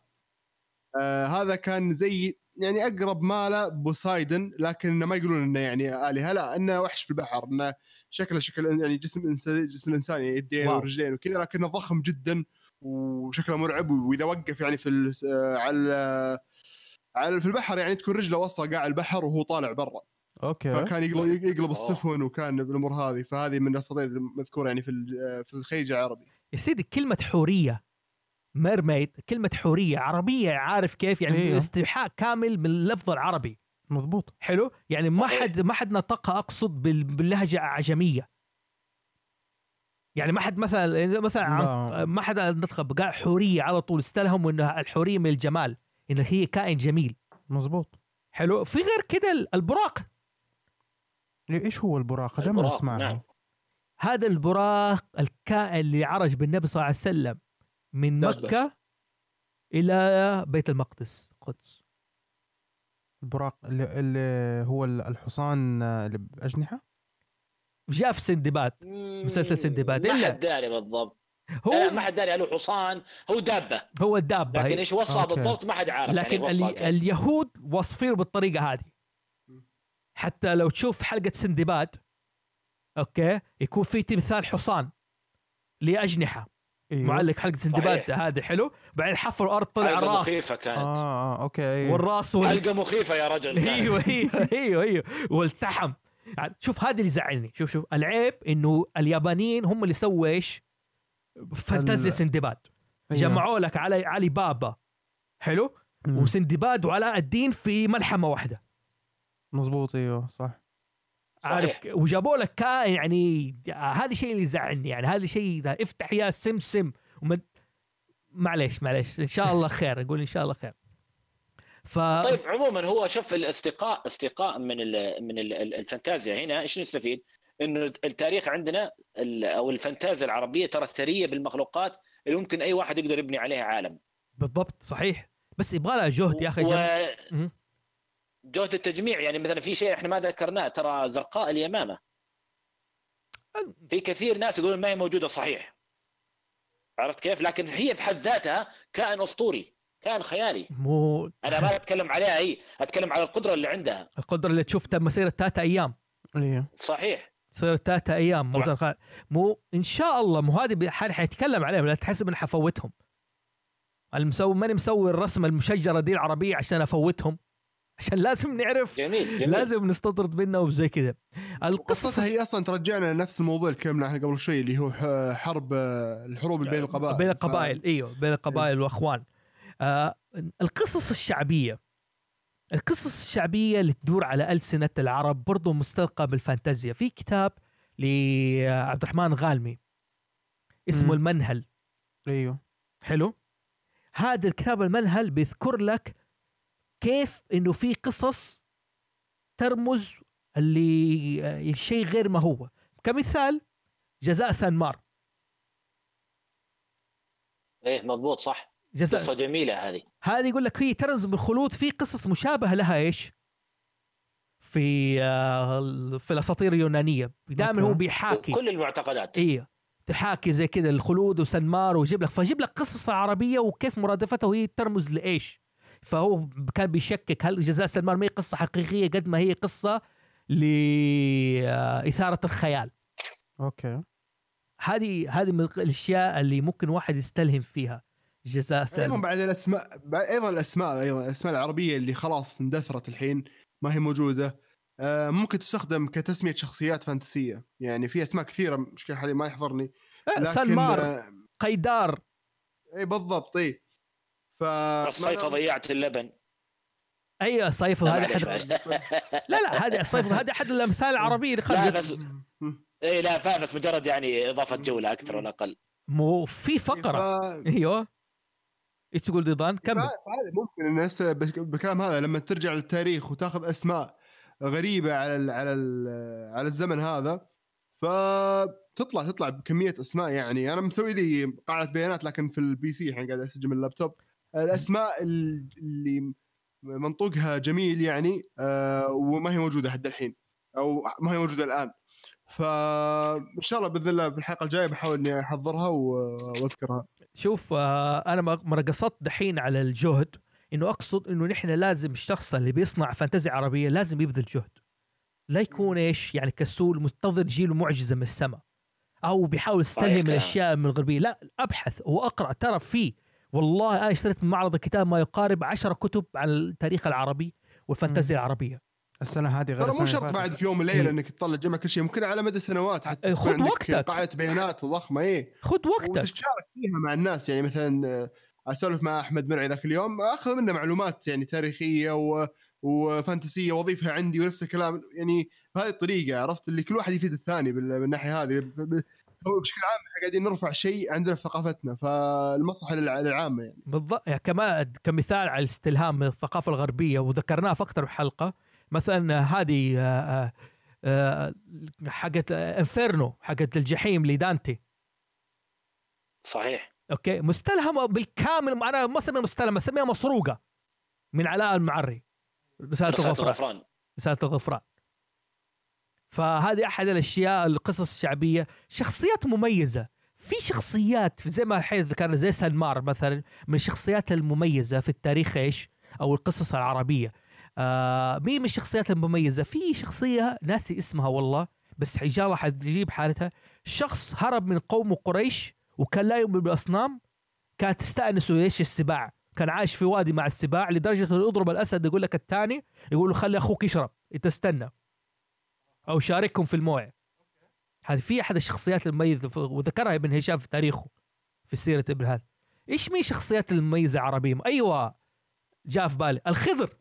هذا كان زي يعني أقرب ماله بوسايدن لكن ما يقولون إنه يعني آلهة لا إنه وحش في البحر إنه شكله شكل يعني جسم إنسان جسم الإنسان يعني يدين. ورجلين وكذا لكنه ضخم جدا وشكله مرعب وإذا وقف يعني في ال- على على في البحر يعني تكون رجله وصل قاع البحر وهو طالع برا okay فكان يقلب يقلب. السفن وكان بالأمور هذه فهذه من الأساطير المذكوره يعني في ال- في الخليج العربي يا سيدي كلمة حورية mermaid كلمة حورية عربية عارف كيف؟ يعني أيوه. استيحاء كامل من اللفظ العربي. مضبوط. حلو؟ يعني ما صحيح. حد ما حد نطقها أقصد بال- باللهجة العجمية يعني ما حد مثلا مثلا عن- لا. ما حد نطقها قال حورية على طول استلهم إنها الحورية من الجمال إن هي كائن جميل. مظبوط حلو؟ في غير كده ال- البراق. إيش هو البراق؟ دائما نسمعه. نعم. هذا البراق الكائن اللي عرج بالنبي صلى الله عليه وسلم. من. مكة إلى بيت المقدس القدس البراق اللي, اللي هو الحصان اللي بأجنحة جاء في سندباد مسلسل سندباد. ما حد داري بالضبط هو ما حد داري هل هو حصان هو دابة هو الدابة لكن. إيش وصفها okay. بالضبط ما حد عارف لكن يعني ال... كيف. اليهود وصفين بالطريقة هذه حتى لو تشوف حلقة سندباد okay يكون في تمثال حصان لأجنحة إيوه. معلق حلقة سندباد. هذه حلو. بعدين حفر الأرض طلع حلقة الراس. مخيفة كانت. آه آه أوكي أيوه. والراس وال... حلقة مخيفة يا رجل كانت. إيوه إيوه إيوه إيوه. والتحم. يعني شوف هذا اللي يزعلني شوف شوف. العيب إنه اليابانيين هم اللي سووا إيش؟ فانتازيا ال- سندباد. أيوه. جمعوا لك علي علي بابا. حلو. وسندباد وعلاء الدين في ملحمة واحدة. مظبوط إيوه صح. عارف وجابوا لك كائن يعني هذا الشيء اللي يزعلني يعني هذا الشيء افتح يا سمسم ومد... معليش معليش إن شاء الله خير نقول إن شاء الله خير ف طيب عموما هو شوف الاستقاء استقاء من ال من ال الفانتازيا هنا إيش نستفيد؟ إنه التاريخ عندنا أو الفانتازيا العربية ترى ثريه بالمخلوقات اللي ممكن أي واحد يقدر يبني عليها عالم بالضبط صحيح بس يبغى لها جهد يا أخي. مم. وجهد التجميع يعني مثلا في شيء إحنا ما ذكرناه ترى زرقاء اليمامة. في كثير ناس يقولون ما هي موجودة صحيح. عرفت كيف؟ لكن هي في حد ذاتها كائن أسطوري كائن خيالي. مو أنا ما أتكلم عليها هي أتكلم على القدرة اللي عندها. القدرة اللي تشوف تم مسيره ثلاثة أيام. أيوه صحيح. تصير ثلاثة أيام مو. زرقاء. مو إن شاء الله مو هذه بحال حيتكلم عليهم لا تحسب اني حفوتهم. المسوي ماني مسوي الرسمة المشجرة دي العربية عشان أفوتهم. عشان لازم نعرف جميل جميل. لازم نستطرد منه وزي كذا. القصص هي أصلا ترجعنا لنفس الموضوع اللي تكلمنا عنه قبل شوي اللي هو ح- حرب الحروب بين القبائل. بين القبائل إيوه بين القبائل وأخوان. آه القصص الشعبية القصص الشعبية اللي تدور على ألسنة العرب برضو مستلقى بالفانتازيا. في كتاب لعبد الرحمن غالمي اسمه مم. المنهل. إيوه. حلو؟ هذا الكتاب المنهل بيذكر لك كيف إنه في قصص ترمز اللي الشيء غير ما هو. كمثال جزاء سانمار. إيه مضبوط صح. قصة جزاء جميلة هذه. هذه يقول لك هي ترمز بالخلود في قصص مشابهة لها إيش؟ في آه، في الأساطير اليونانية. دائما هو. بيحاكي. كل المعتقدات. إيه. تحاكي زي كذا الخلود وسنمار ويجيب لك. فيجيب لك قصص عربية وكيف مرادفتها وهي ترمز لإيش؟ فهو كان بيشكك هل جزاء سنمار ما هي قصة حقيقية قد ما هي قصة لاثاره الخيال. okay. هذه هذه من الأشياء اللي ممكن واحد يستلهم فيها جزاء أيضا سنمار بعد الأسماء بعد- أيضا الأسماء أيضا الأسماء العربية اللي خلاص اندثرت الحين ما هي موجودة. آه، ممكن تستخدم كتسمية شخصيات فانتسية. يعني في أسماء كثيرة مشكلة حاليا ما يحضرني. لكن سنمار آه، قيدار. إي بالضبط إي. ف الصيفه ضيعت اللبن. أيوه لا، هذا احد. لا لا هذا صيفل هذا أحد الأمثال العربية اللي لا خلت بس. إيه لا فاهم بس مجرد يعني إضافة جولة أكثر ولا أقل. مو في. فقرة. أيوه. إيش تقول ضيدان؟ كمل. فهذا ممكن بك- بالكلام هذا لما ترجع للتاريخ وتاخذ أسماء غريبة على ال على ال على الزمن هذا فتطلع تطلع بكمية أسماء يعني. أنا مسوي لي قاعدة بيانات لكن في ال PC الحين قاعد أسجل من اللابتوب. الأسماء ال- اللي منطوقها جميل يعني آه، وما هي موجودة حد الحين أو ما هي موجودة الآن. فان شاء الله بإذن الله في الحلقة الجاية بحاول إني أحضرها وأذكرها. شوف آه، أنا ما قصدت دحين على الجهد إنه أقصد إنه نحن لازم الشخص اللي بيصنع فانتزي عربية لازم يبذل جهد. لا يكون إيش يعني كسول منتظر جيله معجزة من السماء أو بيحاول يستلهم. الأشياء من الغربية. لا أبحث وأقرأ ترى في والله أنا اشتريت من معرض الكتاب ما يقارب عشرة كتب عن التاريخ العربي والفانتازيا العربية السنة هذه غير ترى مو شرط بعد. في يوم وليله. إنك تطلع تجمع كل شيء ممكن على مدى سنوات حتى إيه، خذ وقتك. قاعدة بيانات ضخمة إيه خذ وقتك وتشارك فيها مع الناس يعني مثلا آه، أسولف مع أحمد مرعي ذاك اليوم أخذ منه معلومات يعني تاريخية و... وفانتسية واضيفها عندي ونفس الكلام يعني بهذه الطريقة عرفت اللي كل واحد يفيد الثاني بال- بالناحية هذه هو بشكل عام إحنا قاعدين نرفع شيء عندنا في ثقافتنا فالمصلحة للع- للعامة يعني. بالضبط يعني كمان كمثال على الاستلهام من الثقافة الغربية وذكرناها في أكثر من حلقة مثلا هذه حقت إنفيرنو حقت الجحيم لدانتي. صحيح. أوكي؟ مستلهمه بالكامل أنا ما اسميها مستلهمه اسميها مسروقة من علاء المعري. رسالة الغفران. رسالة الغفران. فهذه أحد الأشياء القصص الشعبية. شخصيات مميزة. في شخصيات زي ما الحين ذكرنا زي سلمار مثلا من الشخصيات المميزة في التاريخ إيش؟ أو القصص العربية. آه مين من الشخصيات المميزة. في شخصية ناسي اسمها والله بس ان شاء الله حتجيب حالتها. شخص هرب من قوم قريش وكان لا يؤمن بالاصنام كانت تستانسه إيش السباع. كان عايش في وادي مع السباع لدرجة أنه يضرب الأسد يقول لك الثاني يقول له خلي أخوك يشرب أنت استنى. أو شاركهم في الموعد. هذه في أحد الشخصيات المميزة وذكرها ابن هشام في تاريخه في سيرة ابن هذا. إيش مين الشخصيات المميزة عربية؟ أيوه جاء في بالي. الخضر.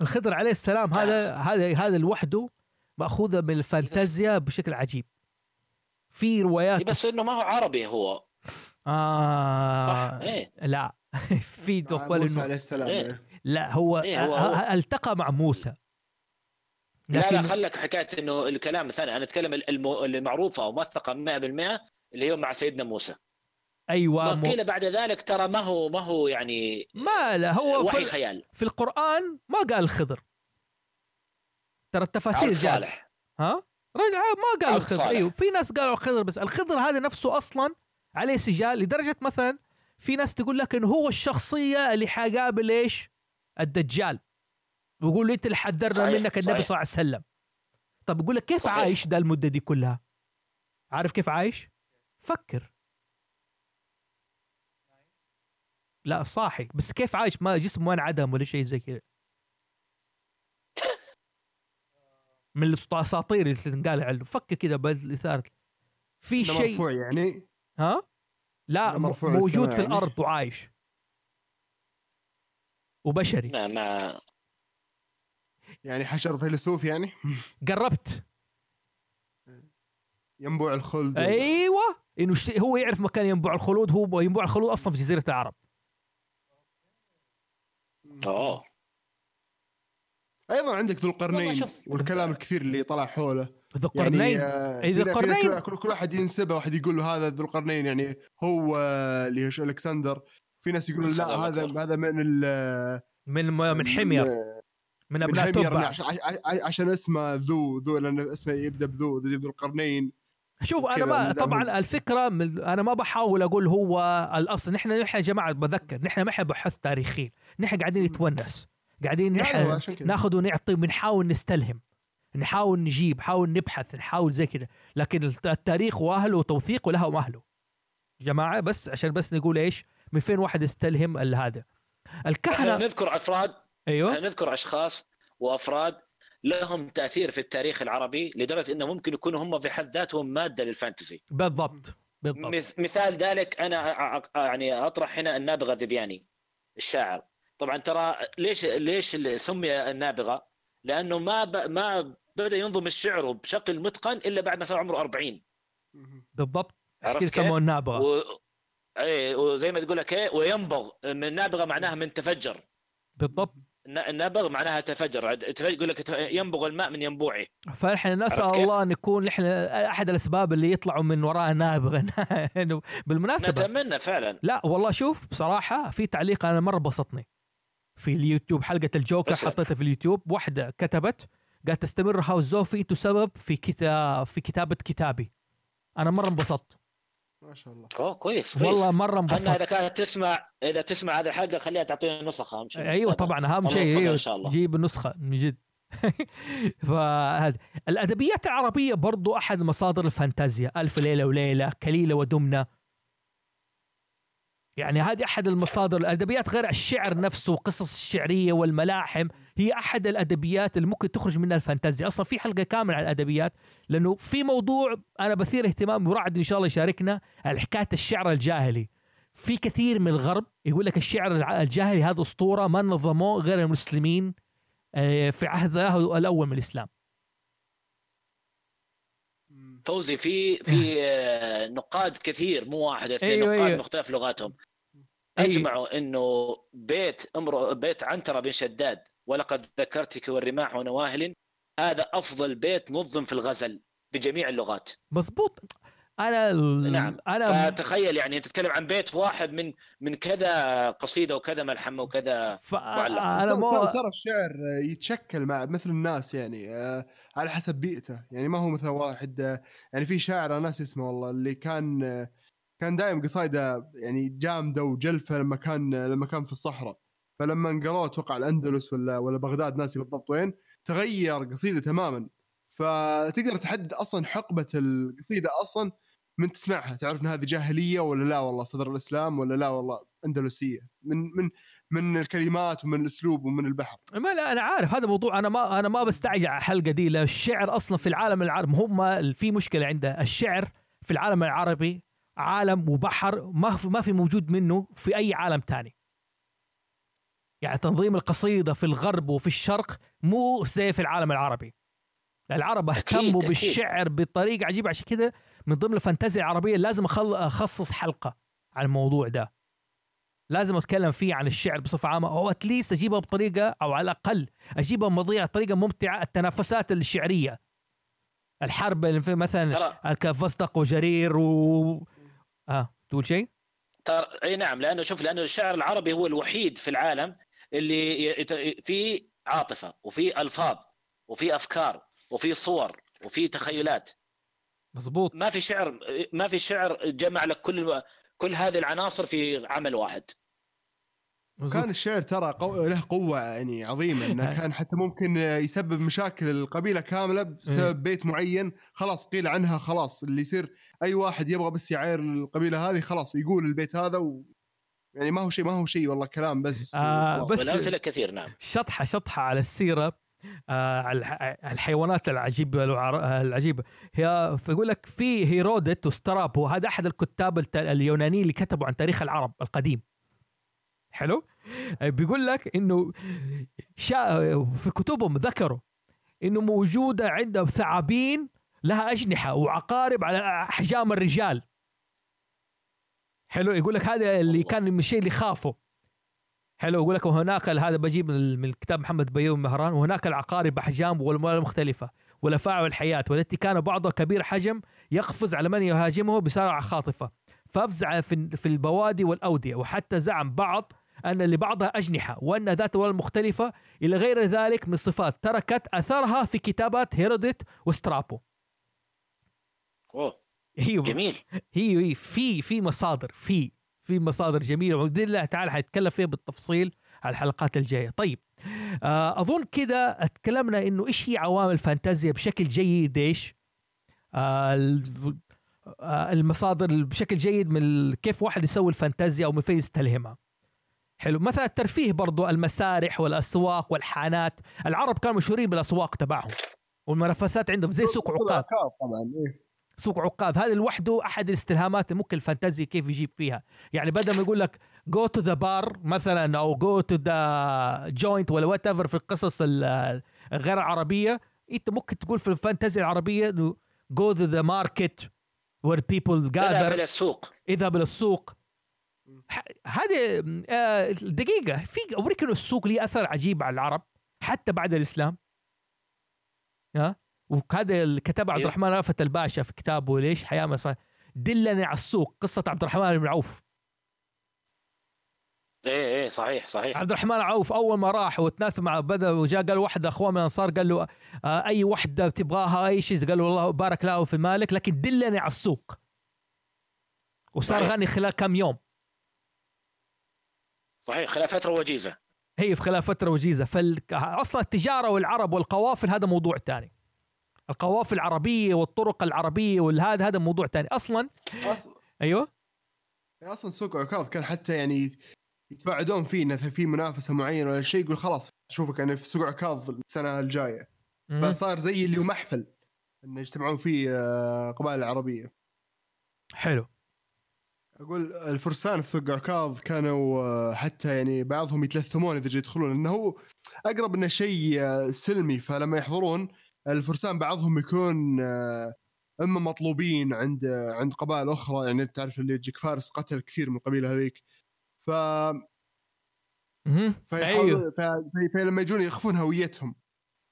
الخضر عليه السلام هذا هذا هذا لوحده مأخوذة من الفانتازيا بشكل عجيب. في روايات بس إنه ما هو عربي هو. آه صح إيه. لا. في تقول موسى انه عليه السلام إيه. إيه. لا هو, إيه، هو- ألتقى مع موسى. لا لا خلك حكاية إنه الكلام الثاني أنا أتكلم الم- المعروفة أو موثقة 100% اللي هو مع سيدنا موسى. أيوه مو قيل بعد ذلك ترى ما هو ما هو يعني ما لا هو وحي في, خيال. في القرآن ما قال الخضر ترى التفاسير جاء صالح. ها؟ رجع ما قال الخضر. صالح. أيوه في ناس قالوا الخضر بس الخضر هذا نفسه أصلا عليه سجال لدرجة مثلا في ناس تقول لك انه هو الشخصية اللي حقابل إيش؟ الدجال. ويقول له انت اللي حذرنا منك النبي. صلى الله عليه وسلم؟ طب يقول لك كيف صحيح. عايش ده المدة دي كلها؟ عارف كيف عايش؟ فكر. لا صاحي. بس كيف عايش؟ ما جسمه ما انعدم ولا شيء زي كذا. من الأساطير اللي تنقال عنه فكر كذا بالاثاره في شيء مرفوع يعني؟ ها؟ لا مرفوع موجود في يعني. الأرض وعايش. وبشري. مع, مع يعني حشر فيلسوف يعني؟ قربت ينبوع الخلد. أيوه. إنه هو يعرف مكان ينبوع الخلود هو ينبوع الخلود أصلا في جزيرة العرب. اوه أيضا عندك ذو القرنين. والكلام الكثير اللي طلع حوله. ذو يعني القرنين آه، إيه، ذو القرنين. كل, واحد ينسبه واحد يقول له هذا ذو القرنين يعني هو آه، اللي هو شو ألكسندر. في ناس يقولون لا هذا. هذا من ال من من حمير. من أبناء تبع عشان, عشان- اسمه ذو ذو لأن اسمه يبدأ بذو ذو القرنين. شوف أنا ما طبعا. الفكرة من أنا ما بحاول أقول هو الأصل. نحن نحن يا جماعة بذكر نحن ما إحنا بحث تاريخي نحن قاعدين نتونس. قاعدين نحن. ناخذ ونعطي بنحاول نستلهم. نحاول نجيب نحاول نبحث نحاول زي كذا. لكن الت- التاريخ واهله وتوثيقه لها واهله جماعة بس عشان بس نقول إيش؟ من فين واحد استلهم ال- هذا؟ الكهنه نذكر أفراد أيوه. إحنا نذكر أشخاص وأفراد لهم تأثير في التاريخ العربي لدرجة إنه ممكن يكونوا هم في حد ذاتهم مادة للفانتسي. بالضبط بالضبط. مث- مثال ذلك أنا يعني أطرح هنا النابغة الذبياني الشاعر. طبعا ترى ليش ليش سمي النابغة؟ لأنه ما ب... ما بدأ ينظم الشعر بشكل متقن إلا بعد ما صار عمره 40 بالضبط. عرفت كيف؟ سموه النابغة؟ و... إيه وزي ما تقول لك إيه وينبغ. من نابغه معناها من تفجر. بالضبط. النابغ معناها تفجر. يقول لك ينبغ الماء من ينبوعه فنحن نسأل؟ الله نكون نحن أحد الأسباب اللي يطلعوا من وراء نابغة. إنه بالمناسبة. نتمنى فعلا. لا والله شوف بصراحة في تعليق أنا مرة بسطني. في اليوتيوب حلقة الجوكر. حطيتها في اليوتيوب. واحدة كتبت قالت تستمر هاوس زوفي تسبب في كتاب في كتابة كتابي. أنا مرة انبسطت. ما شاء الله. أوه كويس كويس. والله مرة انبسطت. إذا كانت تسمع إذا تسمع هذه الحلقة خليها تعطيني نسخة أهم شيء. أيوه طبعا. أهم شيء. إن شاء الله. جيب النسخه من جد. فهذا. الأدبيات العربية برضو أحد مصادر الفانتازيا. ألف ليلة وليلة كليلة ودمنة. يعني هذه أحد المصادر. الأدبيات غير الشعر نفسه وقصص الشعرية والملاحم. هي أحد الأدبيات اللي ممكن تخرج منها الفانتازيا. أصلا في حلقة كاملة عن الأدبيات لأنه في موضوع أنا بثير اهتمام ورعد إن شاء الله يشاركنا حكاية الشعر الجاهلي. في كثير من الغرب يقول لك الشعر الجاهلي هذا أسطورة ما نظموه غير المسلمين آه، في عهد الأول من الإسلام. فوزي في في آه، نقاد كثير مو واحد اثنين أيوة، نقاد أيوة. مختلف لغاتهم. أي- أجمعوا إنه بيت أمر بيت عنترة بن شداد ولقد ذكرتك والرماح ونواهل. هذا أفضل بيت نظم في الغزل بجميع اللغات. مظبوط. أنا ال- نعم. أنا فتخيل يعني أنت تتكلم عن بيت واحد من من كذا قصيدة وكذا ملحمه وكذا ف... معلق. أنا ترى- مو ترى ترى الشعر يتشكل مع مثل الناس يعني آه، على حسب بيئته. يعني ما هو مثل واحد آه، يعني في شاعر أنا ناسي اسمه والله اللي كان آه، كان دائم قصايده يعني جامدة وجلفة لما كان لما كان في الصحراء. فلما انقلوه أتوقع الأندلس ولا ولا بغداد ناسي بالضبط وين تغير قصيدة تماما. فتقدر تحدد أصلا حقبة القصيدة أصلا من تسمعها؟ تعرف إن هذه جاهلية ولا لا؟ والله صدر الإسلام ولا لا؟ والله أندلسية. من من من الكلمات ومن الأسلوب ومن البحر. ما لا أنا عارف هذا موضوع. أنا ما أنا ما بستعجل على الحلقة دي الشعر أصلا في العالم العربي هم في مشكلة عنده. الشعر في العالم العربي عالم وبحر ما في ما في موجود منه في أي عالم تاني. يعني تنظيم القصيدة في الغرب وفي الشرق مو زي في العالم العربي العرب اهتموا. بالشعر بطريقة عجيبة عشان كده من ضمن الفانتازيا العربية لازم أخصص حلقة عن الموضوع ده لازم أتكلم فيه عن الشعر بصفة عامة أو اتليست أجيبها بطريقة أو على الأقل أجيبها مواضيع بطريقة ممتعة التنافسات الشعرية الحرب اللي في مثلا كفصدق وجرير و آه تقول شيء؟ ترى إي نعم لأنه شوف لأنه الشعر العربي هو الوحيد في العالم اللي يت- فيه عاطفة وفي ألفاظ وفي أفكار وفي صور وفي تخيلات مزبوط ما في شعر ما في شعر جمع لك كل كل هذه العناصر في عمل واحد. كان الشعر ترى قو... له قوة يعني عظيمة إنه كان حتى ممكن يسبب مشاكل القبيلة كاملة إيه. بسبب بيت معين خلاص قيل عنها خلاص اللي يصير أي واحد يبغى بس يعاير القبيلة هذه خلاص يقول البيت هذا و... يعني ما هو شيء ما هو شيء والله كلام بس. آه،. بس- والامثله كثير نعم. شطحه شطحة على السيرة. آه على الح- الحيوانات العجيبه العجيبه هي فيقول لك في هيرودت وسترابو هذا أحد الكتاب اليونانيين اللي كتبوا عن تاريخ العرب القديم. حلو؟ بيقول لك إنه شا في كتبهم ذكروا إنه موجودة عندهم ثعابين لها أجنحة وعقارب على أحجام الرجال. حلو يقول لك هذا اللي كان من الشيء اللي خافه حلو يقول لك وهناك هذا بجيب من الكتاب محمد بيوم مهران وهناك العقارب أحجام والأموال مختلفة والافاعي والحياة والتي كان بعضها كبير حجم يقفز على من يهاجمه بسرعة خاطفة. فأفزع في البوادي والأودية وحتى زعم بعض أن لبعضها أجنحة وأن ذات اموال مختلفة إلى غير ذلك من صفات تركت أثرها في كتابات هيروديت وسترابو. أوه. إيوه. جميل. هي هي في في مصادر في في مصادر جميلة وباذن الله تعالى حنتكلم فيها بالتفصيل على الحلقات الجاية. طيب آه، أظن كده اتكلمنا إنه إيش هي عوامل الفانتازيا بشكل جيد إيش؟ آه، آه، المصادر بشكل جيد من كيف واحد يسوي الفانتازيا أو من فين يستلهمها. حلو. مثلا الترفيه برضو المسارح والأسواق والحانات. العرب كانوا مشهورين بالأسواق تبعهم والمنافسات عندهم زي سوق عكاظ طبعا إيه. سوق عكاظ هذا لوحده أحد الاستلهامات ممكن الفانتازيا كيف يجيب فيها. يعني بدل ما يقول لك go to the bar مثلا أو go to the joint ولا whatever في القصص ال- الغير العربيه أنت ممكن تقول في الفانتازيا العربية go to the market where people اذهب gather إلى السوق. اذهب إلى السوق. هذه آه، دقيقة. في أوريك إنه السوق ليه أثر عجيب على العرب حتى بعد الإسلام. ها؟ وهذا اللي كتبه عبد أيوه. الرحمن رأفت الباشا في كتابه ليش حياة مصر دلني على السوق قصة عبد الرحمن بن عوف إيه إيه صحيح صحيح. عبد الرحمن عوف أول ما راح وتناسب مع بدأ وجاء قال واحد أخوه من الأنصار قال له آه، أي وحدة تبغاها أي شيء قال له والله بارك له في مالك لكن دلني على السوق. وصار صحيح. غني خلال كم يوم. صحيح خلال فترة وجيزة. هي في خلال فترة وجيزة. فاصلا التجارة والعرب والقوافل هذا موضوع ثاني القوافل العربية والطرق العربية والهذا هذا موضوع ثاني أصلا أص- أيوه؟ أصلا سوق عكاظ كان حتى يعني يتوعدون فيه إنه في منافسة معينة ولا شيء يقول خلاص أشوفك يعني في سوق عكاظ السنة الجاية. فصار زي اللي هو محفل انه يجتمعون فيه آه، قبائل العربية. حلو. أقول الفرسان في سوق عكاظ كانوا آه، حتى يعني بعضهم يتلثمون إذا يدخلون لأنه هو أقرب إنه شيء آه، سلمي فلما يحضرون الفرسان بعضهم يكون آه، اما مطلوبين عند عند قبائل أخرى يعني تعرف اللي يجيك فارس قتل كثير من القبيله هذيك. ف أيوه. فلما يجون يخفون هويتهم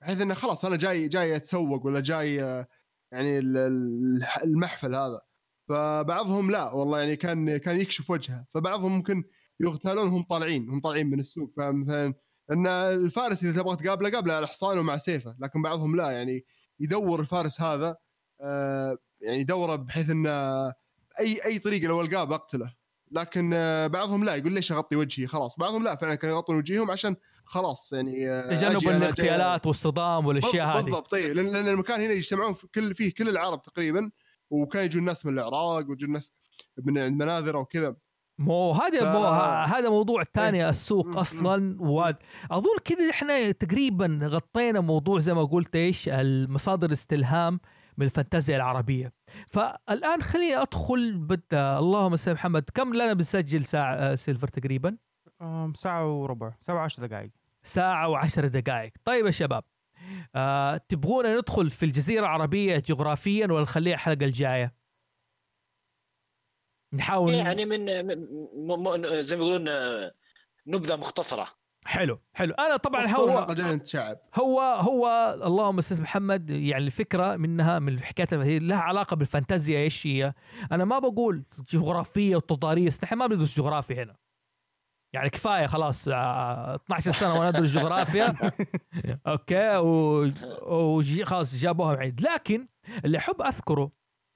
بحيث إنه خلاص أنا جاي جاي أتسوق ولا جاي آه، يعني ال- ال- المحفل هذا. فبعضهم لا والله يعني كان كان يكشف وجهه. فبعضهم ممكن يغتالون هم طالعين هم طالعين من السوق. فمثلا إن الفارس إذا تبغى تقابله قابله على حصانه ومع سيفه لكن بعضهم لا يعني يدور الفارس هذا آه، يعني يدوره بحيث إنه أي أي طريقة لو ألقاه بقتله. لكن آه، بعضهم لا يقول ليش أغطي وجهي؟ خلاص. بعضهم لا فعلا كانوا يغطون وجيههم عشان خلاص يعني آه، تجنب جاي- الاغتيالات والصدام والأشياء هذه. بالضبط اي لأن المكان هنا يجتمعون في كل فيه كل العرب تقريبا وكان يجون ناس من العراق ويجون ناس من عند مناذره وكذا مو هذا ف- مو هذا موضوع ثاني السوق مم. أصلا واد أظن كذا إحنا تقريبا غطينا موضوع زي ما قلت إيش المصادر استلهام من الفانتازيا العربية. فالآن خليني أدخل بد اللهم صل محمد. كم لنا بنسجل ساعة آه، سيلفر تقريبا؟ آم، ساعة وربع. ساعة وعشر دقائق. ساعة وعشر دقائق. طيب يا شباب آه تبغونا ندخل في الجزيرة العربية جغرافيا ولا نخليها الحلقة الجاية؟ نحاول يعني من م- م- زي ما يقولون آه، نبذة مختصرة. حلو حلو. أنا طبعا هو هو هو اللهم أستاذ محمد يعني الفكرة منها من الحكايات هي لها علاقة بالفانتازيا إيش هي؟ أنا ما بقول جغرافية وتضاريس نحن ما بندرس جغرافيا هنا. يعني كفاية خلاص آه، 12 سنة وأنا أدرس جغرافيا. okay و... وجي خلاص جابوها عيد. لكن اللي أحب أذكره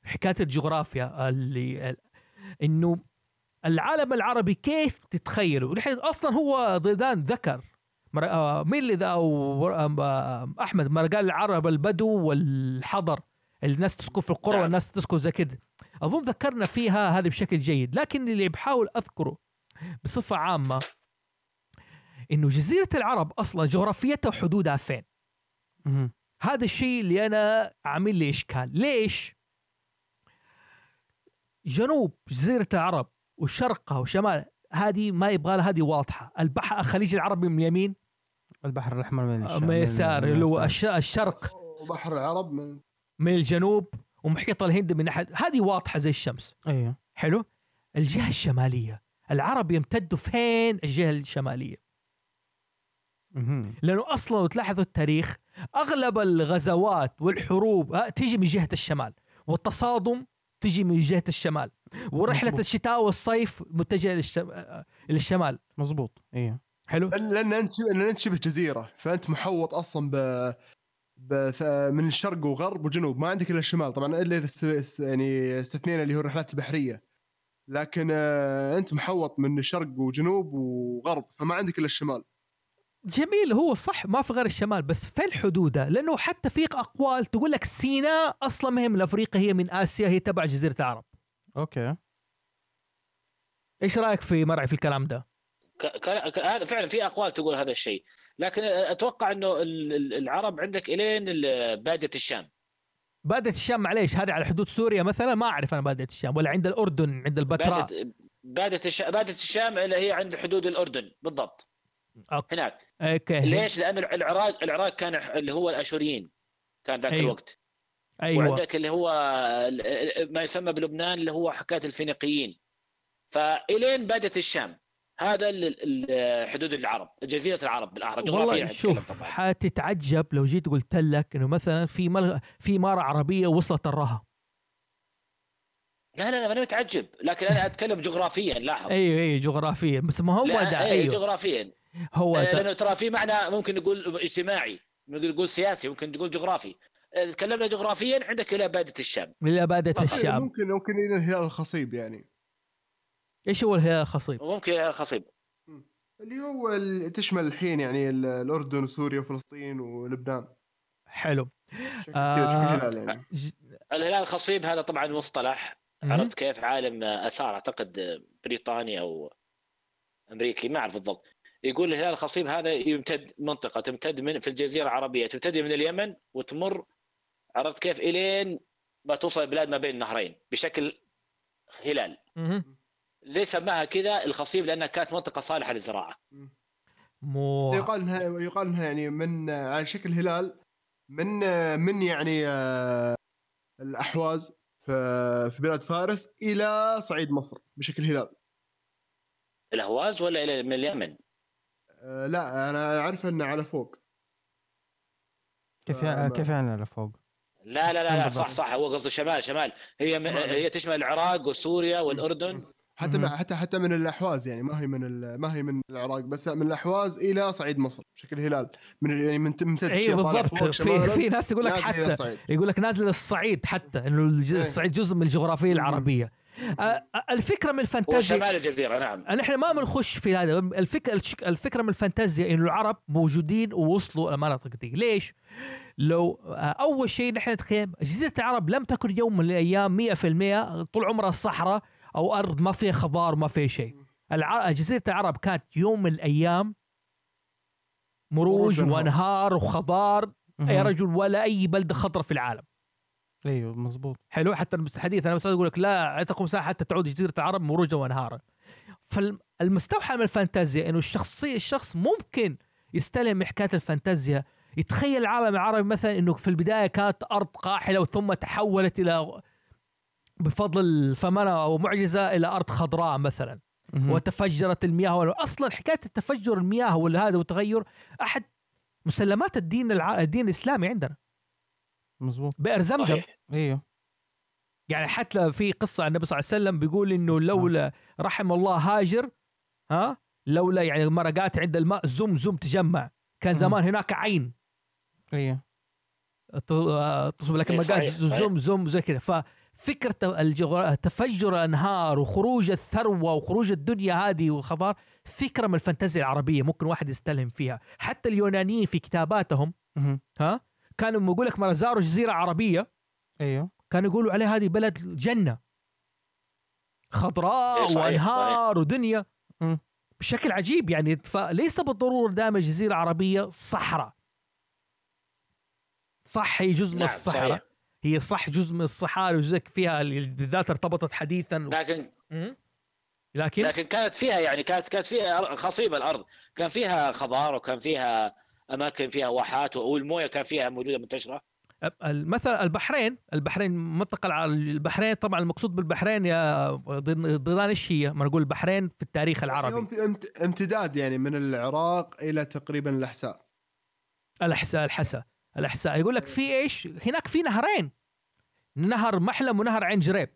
حكاية الجغرافيا اللي إنه العالم العربي كيف تتخيلوا نحن أصلا هو ضيدان ذكر. مر... آه، مين اللي ذا أو آه، أحمد ما قال العرب البدو والحضر. الناس تسكن في القرى نعم. والناس تسكن زي كده. أظن ذكرنا فيها هذه بشكل جيد. لكن اللي بحاول أذكره بصفة عامة إنه جزيرة العرب أصلا جغرافيتها وحدودها فين. هذا الشيء اللي أنا عامل لي إشكال. ليش؟ جنوب جزيرة العرب وشرقها وشمال هذه ما يبغى لها هذه واضحة. البحر الخليج العربي من اليمين. البحر الأحمر من الشام من اليسار اللي هو الش- الشرق. وبحر العرب من من الجنوب ومحيط الهند من ناحية هذه واضحة زي الشمس. أيوه. حلو؟ الجهة الشمالية. العرب يمتدوا فين؟ الجهة الشمالية. لأنه أصلا لو تلاحظوا التاريخ أغلب الغزوات والحروب آه، تيجي من جهة الشمال. والتصادم تجي من جهة الشمال. ورحلة مظبوط. الشتاء والصيف متجهة للشم... للشمال مزبوط أيوه حلو. لأن أنت لأن أنت شبه جزيرة فأنت محوط أصلا ب بث... من الشرق وغرب وجنوب ما عندك إلا الشمال. طبعا إلا إذا يعني استثنينا اللي هو الرحلات البحرية. لكن آه، أنت محوط من الشرق وجنوب وغرب فما عندك إلا الشمال. جميل هو صح ما في غير الشمال بس فين حدوده لأنه حتى في أقوال تقول لك سيناء أصلا ما هي من أفريقيا هي من آسيا هي تبع جزيرة العرب. okay. إيش رأيك في مرعي في الكلام ده؟ ك- ك- ك- هذا فعلا في أقوال تقول هذا الشيء. لكن أتوقع إنه ال- ال- العرب عندك إلين ال- بادية الشام. بادية الشام معليش هذه على حدود سوريا مثلا ما أعرف أنا بادية الشام ولا عند الأردن عند البتراء. بادية بادية الشام بادية الشام اللي هي عند حدود الأردن بالضبط. okay. هناك. okay. ليش؟ لأن العراق العراق كان اللي هو الآشوريين كان ذاك أيوه. الوقت. أيوه. وعندك اللي هو ما يسمى بلبنان اللي هو حكاية الفينيقيين. فإلين باديه الشام. هذا حدود العرب جزيرة العرب بالاحرى جغرافيا والله يعني شوف. حتتعجب لو جيت قلت لك إنه مثلا في مل... في مارة عربية وصلت الرها. لا لا لا ماني متعجب. لكن أنا أتكلم جغرافيا لاحظ. أيوه أيوه جغرافيا. بس ما هو ده أيوه. جغرافيا. هو آه،. لأنه ترى في معنى ممكن نقول اجتماعي ممكن نقول سياسي ممكن نقول جغرافي آه، تكلمنا جغرافيا عندك إلى باديه الشام إلى فقط. الشام ممكن ممكن إلى الهلال الخصيب يعني إيش هو الهلال الخصيب وممكن إلى خصيب اللي هو تشمل الحين يعني ال- الأردن وسوريا وفلسطين ولبنان حلو شكل آه. كذا شكل هلال يعني. الهلال الخصيب هذا طبعا مصطلح. عرفت كيف عالم آثار أعتقد بريطاني أو أمريكي ما أعرف بالضبط يقول الهلال الخصيب هذا يمتد منطقة تمتد من في الجزيرة العربية تبتدي من اليمن وتمر عرفت كيف إلين ما توصل البلاد ما بين النهرين بشكل هلال. ليه سماها كذا؟ الخصيب لأنها كانت منطقة صالحة للزراعة. مو. يقال انها يقال إنها يعني من على شكل هلال من من يعني آه، الأحواز في في بلاد فارس إلى صعيد مصر بشكل هلال. الاهواز ولا إلى من اليمن؟ آه، لا أنا اعرف إنه على فوق كيف آه، يعني كيف يعني على فوق؟ لا لا لا, لا. صح صح هو قصده شمال شمال هي. هي تشمل العراق وسوريا والأردن حتى. حتى حتى من الأحواز يعني ما هي من ال- ما هي من العراق بس من الأحواز إلى صعيد مصر بشكل هلال من يعني من أيوه كذا طالع بالضبط في في ناس يقول لك حتى الصعيد. يقول لك نازل الصعيد حتى إنه إيه. الصعيد جزء من الجغرافية العربية الفكرة من الفانتازيا شمال الجزيرة نعم. نحن ما بنخش في هذا. الفكرة الشك- الفكرة من الفانتازيا إنه العرب موجودين ووصلوا المناطق دي. ليش؟ لو أول شيء نحن نتخيل جزيرة العرب لم تكن يوم من الأيام 100% طول عمرها صحراء أو أرض ما فيها خضار ما فيها شيء. الع... جزيرة العرب كانت يوم من الأيام مروج. وأنهار وخضار. يا. رجل ولا أي بلده خضراء في العالم. إيوه مزبوط حلو حتى الحديث أنا بس أقول لك لا اعطيكم مساحه حتى تعود جزيرة العرب مروجا وانهارا فالمستوحى من الفانتازيا إنه الشخصية الشخص ممكن يستلهم من حكايه الفانتازيا. يتخيل العالم العربي مثلا إنه في البداية كانت أرض قاحلة وثم تحولت إلى بفضل الفمنه أو معجزة إلى أرض خضراء مثلا. وتفجرت المياه أصلا حكاية التفجر المياه والهذا والتغير أحد مسلمات الدين الع... الدين الإسلامي عندنا. مزبوط بئر زمزم. صحيح. إيوه. يعني حتى في قصة عن النبي صلى الله عليه وسلم بيقول إنه لولا رحم الله هاجر ها لولا يعني مرقات عند الماء زم زم تجمع. كان. زمان هناك عين. إيوه. تصب لك مرقات صحيح، صحيح. زم زم زي كذا. الجغرا- تفجر الأنهار وخروج الثروة وخروج الدنيا هذه وخضار فكرة من الفانتازيا العربية ممكن واحد يستلهم فيها. حتى اليونانيين في كتاباتهم. ها كانوا يقول لك مرة زاروا جزيرة عربية أيوه. كانوا يقولوا عليها هذه بلد جنة. خضراء إيه صحيح، وأنهار ودنيا. مم. بشكل عجيب يعني. فليس بالضرورة دائما جزيرة عربية صحراء. صح هي جزء من نعم، الصحراء. صحيح. هي صح جزء من الصحاري وجزء فيها بالذات ارتبطت حديثا. لكن. لكن؟ لكن كانت فيها يعني كانت كانت فيها خصيبه الأرض. كان فيها خضار وكان فيها اماكن فيها واحات والموية كان فيها موجودة منتشرة مثلا البحرين البحرين منطقة البحرين طبعا المقصود بالبحرين يا ضد- ضدان إيش هي؟ ما نقول البحرين في التاريخ العربي امت- امت- امتداد يعني من العراق إلى تقريبا الأحساء الأحساء الحسا الأحساء يقول لك في إيش؟ هناك في نهرين نهر محلم ونهر عين جريب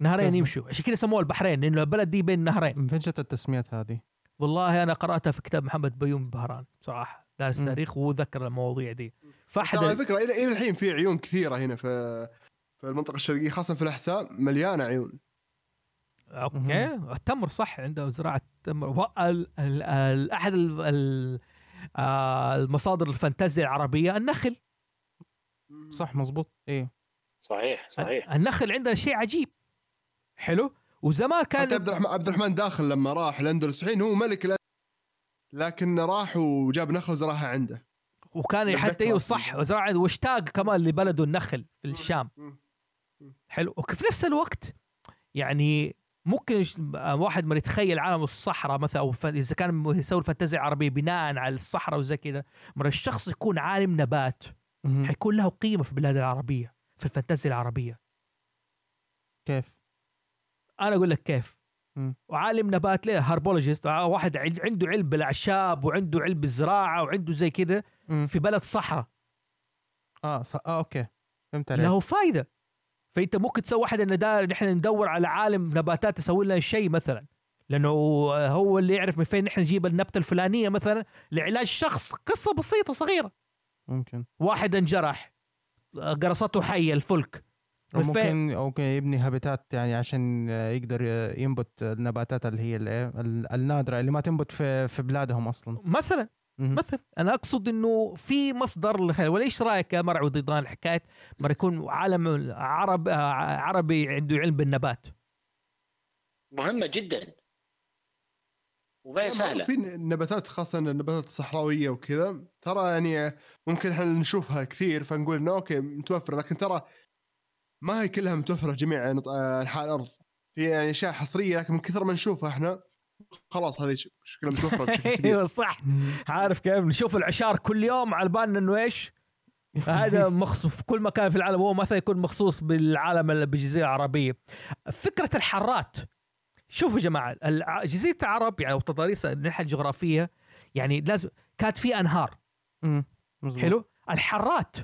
نهرين؟ يمشوا عشان كذا سموها البحرين لأنه البلد دي بين نهرين من فين جت التسميات هذه؟ والله أنا قرأتها في كتاب محمد بيوم بهران صراحة. دارس. تاريخ وذكر المواضيع دي. فاحد على فكرة إلى إلى الحين في عيون كثيرة هنا في في المنطقة الشرقية خاصة في الأحساء مليانة عيون. أوكي. التمر صح عنده زراعة تمر. و- ال- ال- ال- أحد آه، المصادر الفانتازيا العربية النخل. صح مزبوط إيه. صحيح صحيح. النخل عندنا شيء عجيب. حلو؟ وزمان حتى كان عبد الرحمن عبد الرحمن داخل لما راح الاندلس الحين هو ملك الأندلس لكن راح وجاب نخله وزرعها عنده. وكان حتى أيوه. صح وزراعه واشتاق كمان لبلده النخل في الشام. حلو. وفي نفس الوقت يعني ممكن واحد ما يتخيل عالم الصحراء مثلا أو إذا كان يسوي الفانتازيا العربية بناء على الصحراء وزي كذا مرة الشخص يكون عالم نبات. حيكون له قيمة في البلاد العربية في الفانتازيا العربية. كيف؟ أنا أقول لك كيف. وعالم نبات ليه؟ herbologist واحد عل- عنده علم بالأعشاب وعنده علم بالزراعة وعنده زي كذا. في بلد صحراء. آه ص... آه okay. فهمت عليك. له فايدة. فأنت ممكن تسوي واحد إن ده نحن ندور على عالم نباتات يسوي لنا شيء مثلا. لأنه هو اللي يعرف من فين نحن نجيب النبتة الفلانية مثلا لعلاج شخص. قصة بسيطة صغيرة. ممكن. واحد انجرح. قرصته حية الفلك. فين؟ ممكن ممكن يبني هابيتات يعني عشان يقدر ينبت النباتات اللي هي النادرة اللي ما تنبت في في بلادهم أصلا. مثلا. مثلا أنا أقصد إنه في مصدر للخير. ولا إيش رأيك يا مرعي ضيضان حكايه مر يكون عالم عرب آه، عربي عنده علم بالنبات. مهمة جدا. وما هي سهلة. في نباتات خاصة النباتات الصحراوية وكذا ترى يعني ممكن إحنا نشوفها كثير فنقول إنه أوكي متوفرة. لكن ترى ما هي كلها متوفرة في جميع نط- آه، أنحاء الأرض. في يعني أشياء حصرية لكن من كثر ما نشوفها إحنا خلاص هذه شكلها متوفرة بشكل كبير. أيوه صح. عارف كيف؟ نشوف العشار كل يوم على بالنا إنه إيش؟ هذا مخصوص في كل مكان في العالم. هو مثلا يكون مخصوص بالعالم اللي بالجزيره العربية. فكرة الحارات. شوفوا يا جماعة جزيرة العرب يعني وتضاريس الناحية الجغرافية يعني لازم كانت في أنهار. حلو؟ الحارات.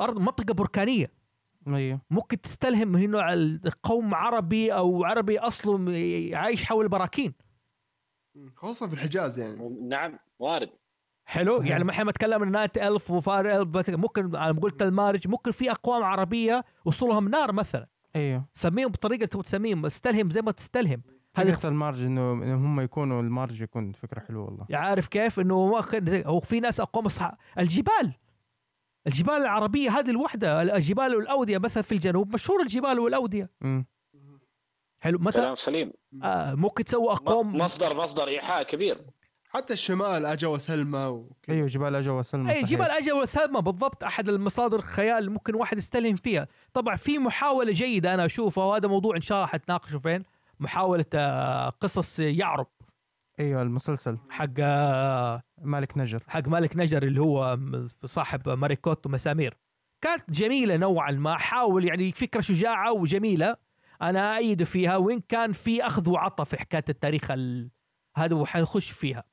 ارض منطقة بركانية. أيوه. ممكن تستلهم ال- قوم عربي أو عربي أصله عايش حول البراكين خاصه في الحجاز يعني. نعم وارد. حلو؟ صحيح. يعني ما إحنا ما تكلمنا night elf و fire elf ممكن أنا قلت المارج ممكن في أقوام عربية أصولهم نار مثلا. أيوه. سميهم بطريقة تبغى تسميهم استلهم زي ما تستلهم. هذه فكره المارج إنه هم يكونوا المارج يكون فكرة حلوة والله. عارف كيف إنه زي- هو في ناس أقوام. الجبال. الجبال العربية هذه الوحدة الجبال والاوديه مثلا في الجنوب مشهور الجبال والأودية. مم. حلو مثلا كلام سليم. آه ممكن تسوي م- اقوام مصدر مصدر إيحاء كبير. حتى الشمال أجا وسلمى وكذا. أيوه جبال أجا وسلمى اي صحيح. جبال أجا وسلمى بالضبط. أحد المصادر الخيال اللي ممكن واحد يستلهم فيها. طبعا في محاولة جيدة أنا أشوفها وهذا موضوع إن شاء الله حتناقشه فين. محاولة آه، قصص يعرب. أيوه المسلسل. حق مالك نجر. حق مالك نجر اللي هو م- صاحب ماريكوت ومسامير كانت جميلة نوعا ما حاول يعني فكرة شجاعة وجميلة. أنا ايد فيها وين كان في أخذ وعطى في حكاية التاريخ ال... هذا وحنخش فيها.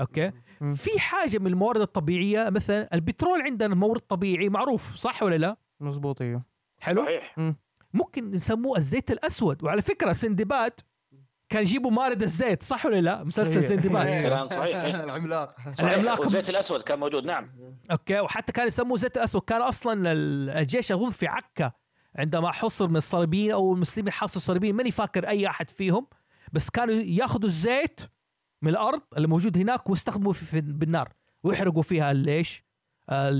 okay؟ مم. في حاجة من الموارد الطبيعية مثلا البترول عندنا مورد طبيعي معروف صح ولا لا؟ مزبوط أيوه. حلو؟ صحيح. ممكن نسموه الزيت الأسود. وعلى فكرة سندباد كان يجيبوا مارد الزيت صح ولا لا؟ مسلسل إيه. سندباد كلام صحيح. العملاق. صحيح. العملاق- والزيت الأسود كان موجود نعم. okay وحتى كان يسموه زيت الأسود. كان أصلا ال- الجيش اظن في عكا عندما حصر من الصليبيين أو المسلمين حاصروا الصليبيين. ماني فاكر أي أحد فيهم بس كانوا يأخذوا الزيت من الأرض اللي موجود هناك ويستخدموا في, بالنار ويحرقوا فيها ليش؟ آه،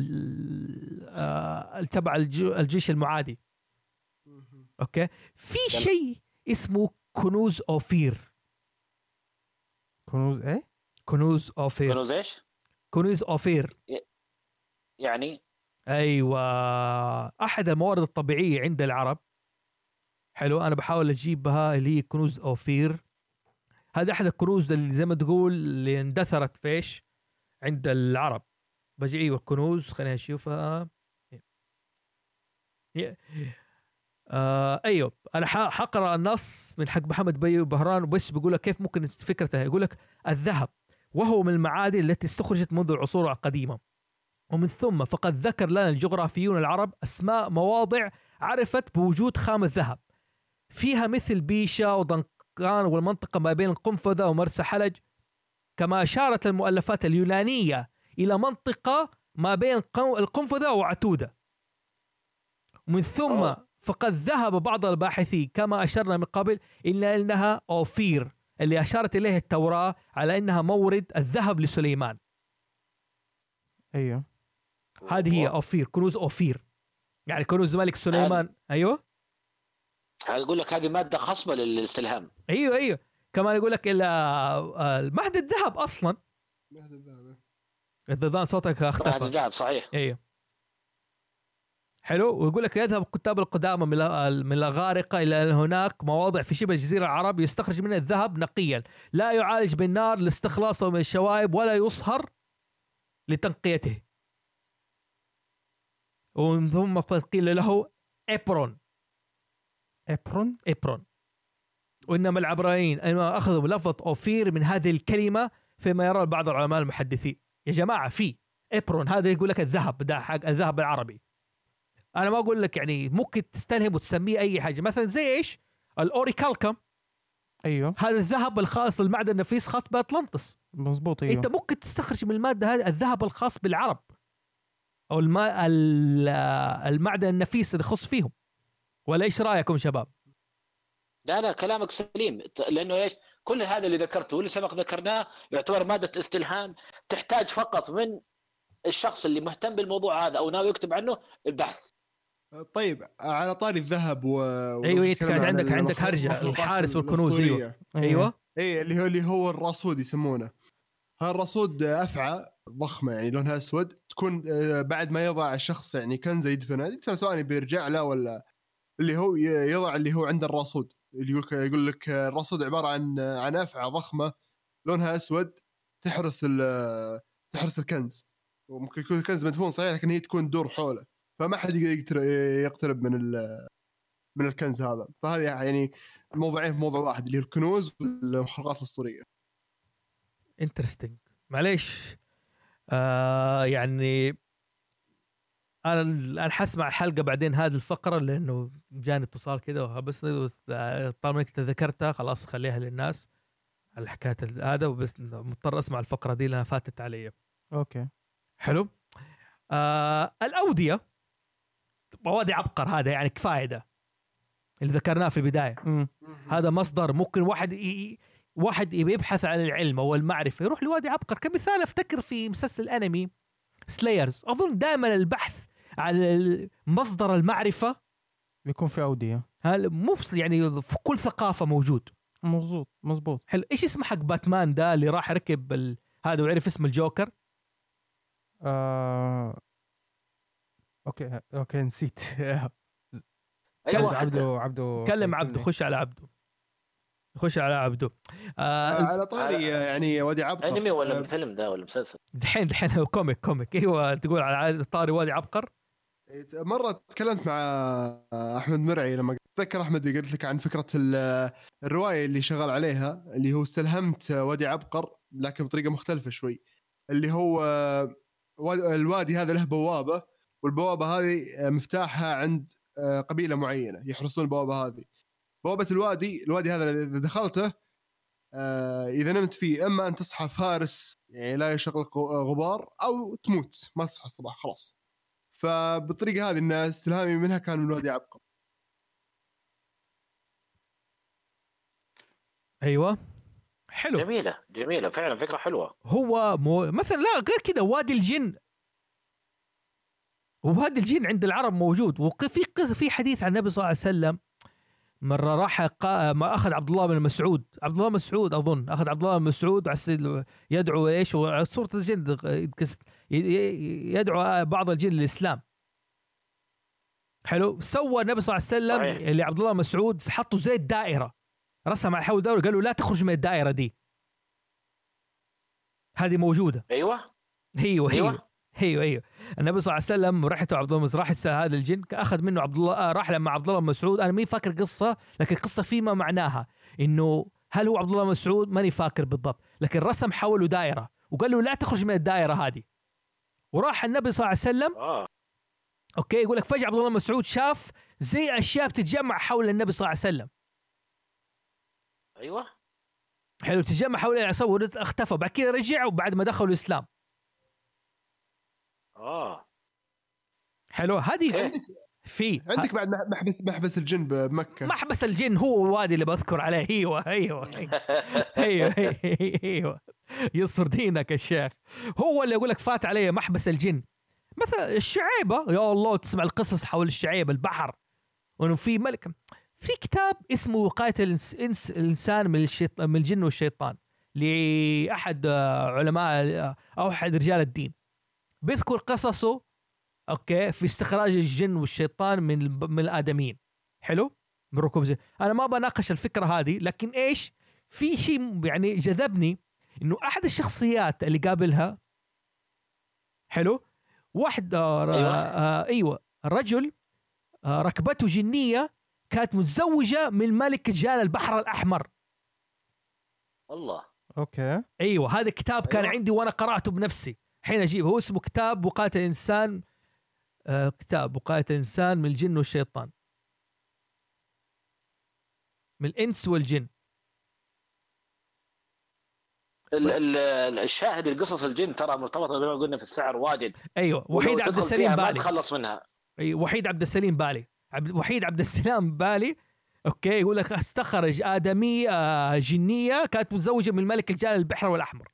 تبع الج- الجيش المعادي. okay؟ في شيء اسمه كنوز أوفير. كنوز إيه؟ كنوز أوفير. كنوز إيش؟ كنوز أوفير. يعني؟ أيوه. أحد الموارد الطبيعية عند العرب. حلو أنا بحاول أجيبها اللي هي كنوز أوفير. هذا أحد الكنوز اللي زي ما تقول اللي اندثرت فيش عند العرب. بجي أيوه الكنوز خلينا نشوفها ي- آه أيوه. أنا حقرأ النص من حق محمد بي بهران بس بيقول لك كيف ممكن فكرته يقول لك الذهب وهو من المعادن التي استخرجت منذ العصور القديمه ومن ثم فقد ذكر لنا الجغرافيون العرب أسماء مواضع عرفت بوجود خام الذهب. فيها مثل بيشا ودنقان والمنطقة ما بين القنفذة ومرسى حلج. كما أشارت المؤلفات اليونانية إلى منطقة ما بين القنفذة وعتودة. ومن ثم أوه. فقد ذهب بعض الباحثين كما أشرنا من قبل إلى أنها أوفير اللي أشارت إليه التوراة على أنها مورد الذهب لسليمان. أيوه. هذه هي أوفير كنوز أوفير. يعني كنوز ملك سليمان أيوه؟ هذا يقول لك هذه مادة خصبة للاستلهام. أيوه أيوه. كمان يقول لك آه، مهد الذهب أصلا. الذبان صوتك هذا اختفى ذهب صحيح. أيوه. حلو؟ ويقول لك يذهب الكتاب القدامى من الأ- من الاغارقه إلى أن هناك مواضع في شبه الجزيرة العرب يستخرج منها الذهب نقيا. لا يعالج بالنار لاستخلاصه من الشوائب ولا يصهر لتنقيته. ومن ثم قد قيل له ابرون ابرون ابرون وإنما العبرانيين انما أخذوا لفظه أوفير من هذه الكلمة فيما يرى بعض العلماء المحدثين. يا جماعة في ابرون هذا يقول لك الذهب ده حق الذهب العربي. أنا ما أقول لك يعني ممكن تستلهم وتسميه أي حاجة. مثلا زي إيش؟ الاوريكالكم أيوه. هذا الذهب الخاص المعدن النفيس خاص باطلنطس مزبوط أيوه. أيوه أنت ممكن تستخرج من المادة هذه الذهب الخاص بالعرب. أو الماء ال- المعدن النفيس اللي يخص فيهم. ولا إيش رأيكم شباب؟ لا لا كلامك سليم. لأنه إيش؟ كل هذا اللي ذكرته واللي سبق ذكرناه يعتبر مادة استلهام تحتاج فقط من الشخص اللي مهتم بالموضوع هذا أو ناوي يكتب عنه البحث. طيب على طاري الذهب و أيوة، ولو كان تكلمنا عن عندك- عندك المخلوقات الحارس والكنوز، أيوة. الأسطورية. أيوه. اي اللي هو اللي هو الرصود يسمونه. هالرصود أفعى ضخمة يعني لونها أسود. تكون آه، بعد ما يضع الشخص يعني كنزه يدفنه. يدفن سواء بيرجع له ولا اللي هو يضع اللي هو عند الرصود. اللي يقول يقول لك الرصود عبارة عن عن أفعى ضخمة لونها أسود. تحرس تحرس الكنز. وممكن يكون الكنز مدفون صحيح لكن هي تكون تدور حوله. فما حد يقدر يقتر- يقترب من ال- من الكنز هذا. فهذه يعني الموضوعين في موضوع واحد اللي هو الكنوز والمخلوقات الأسطورية. انترستنج معليش. آه يعني أنا أنا حسمع الحلقة بعدين هذه الفقرة لأنه جاني اتصال كذا بس طالما إنك ذكرتها خلاص خليها للناس. الحكاية هذا وبس مضطر أسمع الفقرة دي لأنها فاتت علي. okay. حلو. آه الأودية. وادي عبقر هذا يعني كفاية ده. اللي ذكرناه في البداية. هذا مصدر ممكن واحد ي... واحد يبي يبحث عن العلم أو المعرفة يروح لوادي عبقر. كمثال أفتكر في مسلسل انمي Slayers أظن دائما البحث عن مصدر المعرفة بيكون في أودية. هل- مو يعني في كل ثقافة موجود. مظبوط مظبوط حلو. إيش اسمه حق باتمان ده اللي راح ركب ال... هذا وعرف اسم الجوكر؟ آه... okay okay نسيت. أيوه عبده عبده كلم عبده خش على عبده. خش على عبده. آه على طاري يعني وادي عبقر. أنمي ولا آه، فيلم ذا ولا مسلسل؟ دحين دحين comic comic. أيوه تقول على طاري وادي عبقر. مرة تكلمت مع أحمد مرعي لما اتذكر أحمد قلت لك عن فكرة ال- الرواية اللي شغال عليها اللي هو استلهمت وادي عبقر لكن بطريقة مختلفة شوي. اللي هو واد- الوادي هذا له بوابة والبوابة هذه مفتاحها عند قبيلة معينة يحرسون البوابة هذه. بوابة الوادي الوادي هذا إذا دخلته آه، إذا نمت فيه إما أن تصحى فارس يعني لا يشغلك غبار أو تموت ما تصحى الصباح خلاص. فبالطريقه هذه إن استلهامي منها كان من وادي عبقر أيوه. حلو. جميلة جميلة فعلا فكرة حلوة. هو مو... مثلا لا غير كذا وادي الجن ووادي الجن عند العرب موجود. وفي في حديث عن النبي صلى الله عليه وسلم مرة راح. ما أخذ عبد الله بن مسعود. عبد الله مسعود أظن. أخذ عبد الله بن مسعود يدعو إيش؟ سوره الجن يدعو بعض الجن للإسلام. حلو؟ سوى النبي صلى الله عليه وسلم صحيح. اللي عبد الله مسعود حطوا زي الدائره رسم على حول دائره قال له لا تخرج من الدائرة دي. هذه موجودة. أيوه. أيوه أيوه. أيوه. أيوه أيوه. النبي صلى الله عليه وسلم رحت عبد الله راح هذا الجن أخذ منه عبد الله آه، راح مع عبد الله مسعود. أنا ماني فاكر قصة لكن القصة فيما معناها إنه هل هو عبد الله مسعود؟ ماني فاكر بالضبط. لكن رسم حوله دائرة وقال له لا تخرج من الدائرة هذه. وراح النبي صلى الله عليه وسلم آه. أوكي يقول لك فجأة عبد الله مسعود شاف زي أشياء بتتجمع حول النبي صلى الله عليه وسلم. أيوه. حلو تتجمع حول العصابة اختفى. بعد كذا رجع وبعد ما دخلوا الإسلام. آه. حلو. هذه. في عندك بعد مح- محبس محبس الجن بمكة. محبس الجن هو الوادي اللي بذكر عليه. أيوه أيوه. أيوه أيوه, أيوة. يصر دينك يا شيخ. هو اللي يقول لك فات عليه محبس الجن. مثلا الشعيبة يا الله تسمع القصص حول الشعيبة البحر. وإنه في ملك. في كتاب اسمه وقايه الإنس... إنس... الإنسان من الشيط... من الجن والشيطان لأحد آه، علماء آه، أو أحد رجال الدين. بيذكر قصصه أوكي في استخراج الجن والشيطان من الب- من الآدميين. حلو؟ من ركوب زي أنا ما بناقش الفكرة هذه لكن إيش؟ في شيء يعني جذبني إنه أحد الشخصيات اللي قابلها حلو؟ واحد آه أيوة. أيوة. آه أيوه رجل آه ركبته جنية كانت متزوجة من ملك رجال البحر الأحمر. الله. أوكي. أيوه هذا كتاب كان أيوة. عندي وأنا قرأته بنفسي. حين اجيبه هو اسمه كتاب وقايه الإنسان آه كتاب وقايه الإنسان من الجن والشيطان. من الإنس والجن. ال- ال- الشاهد القصص الجن ترى مرتبطة زي ما قلنا في السعر واجد. أيوه وحيد عبد السليم فيها ما بالي. تخلص منها. أي وحيد عبد السليم بالي. عبد وحيد عبد السلام بالي okay يقول لك استخرج آدمية جنية كانت متزوجة من ملك رجال البحر والأحمر.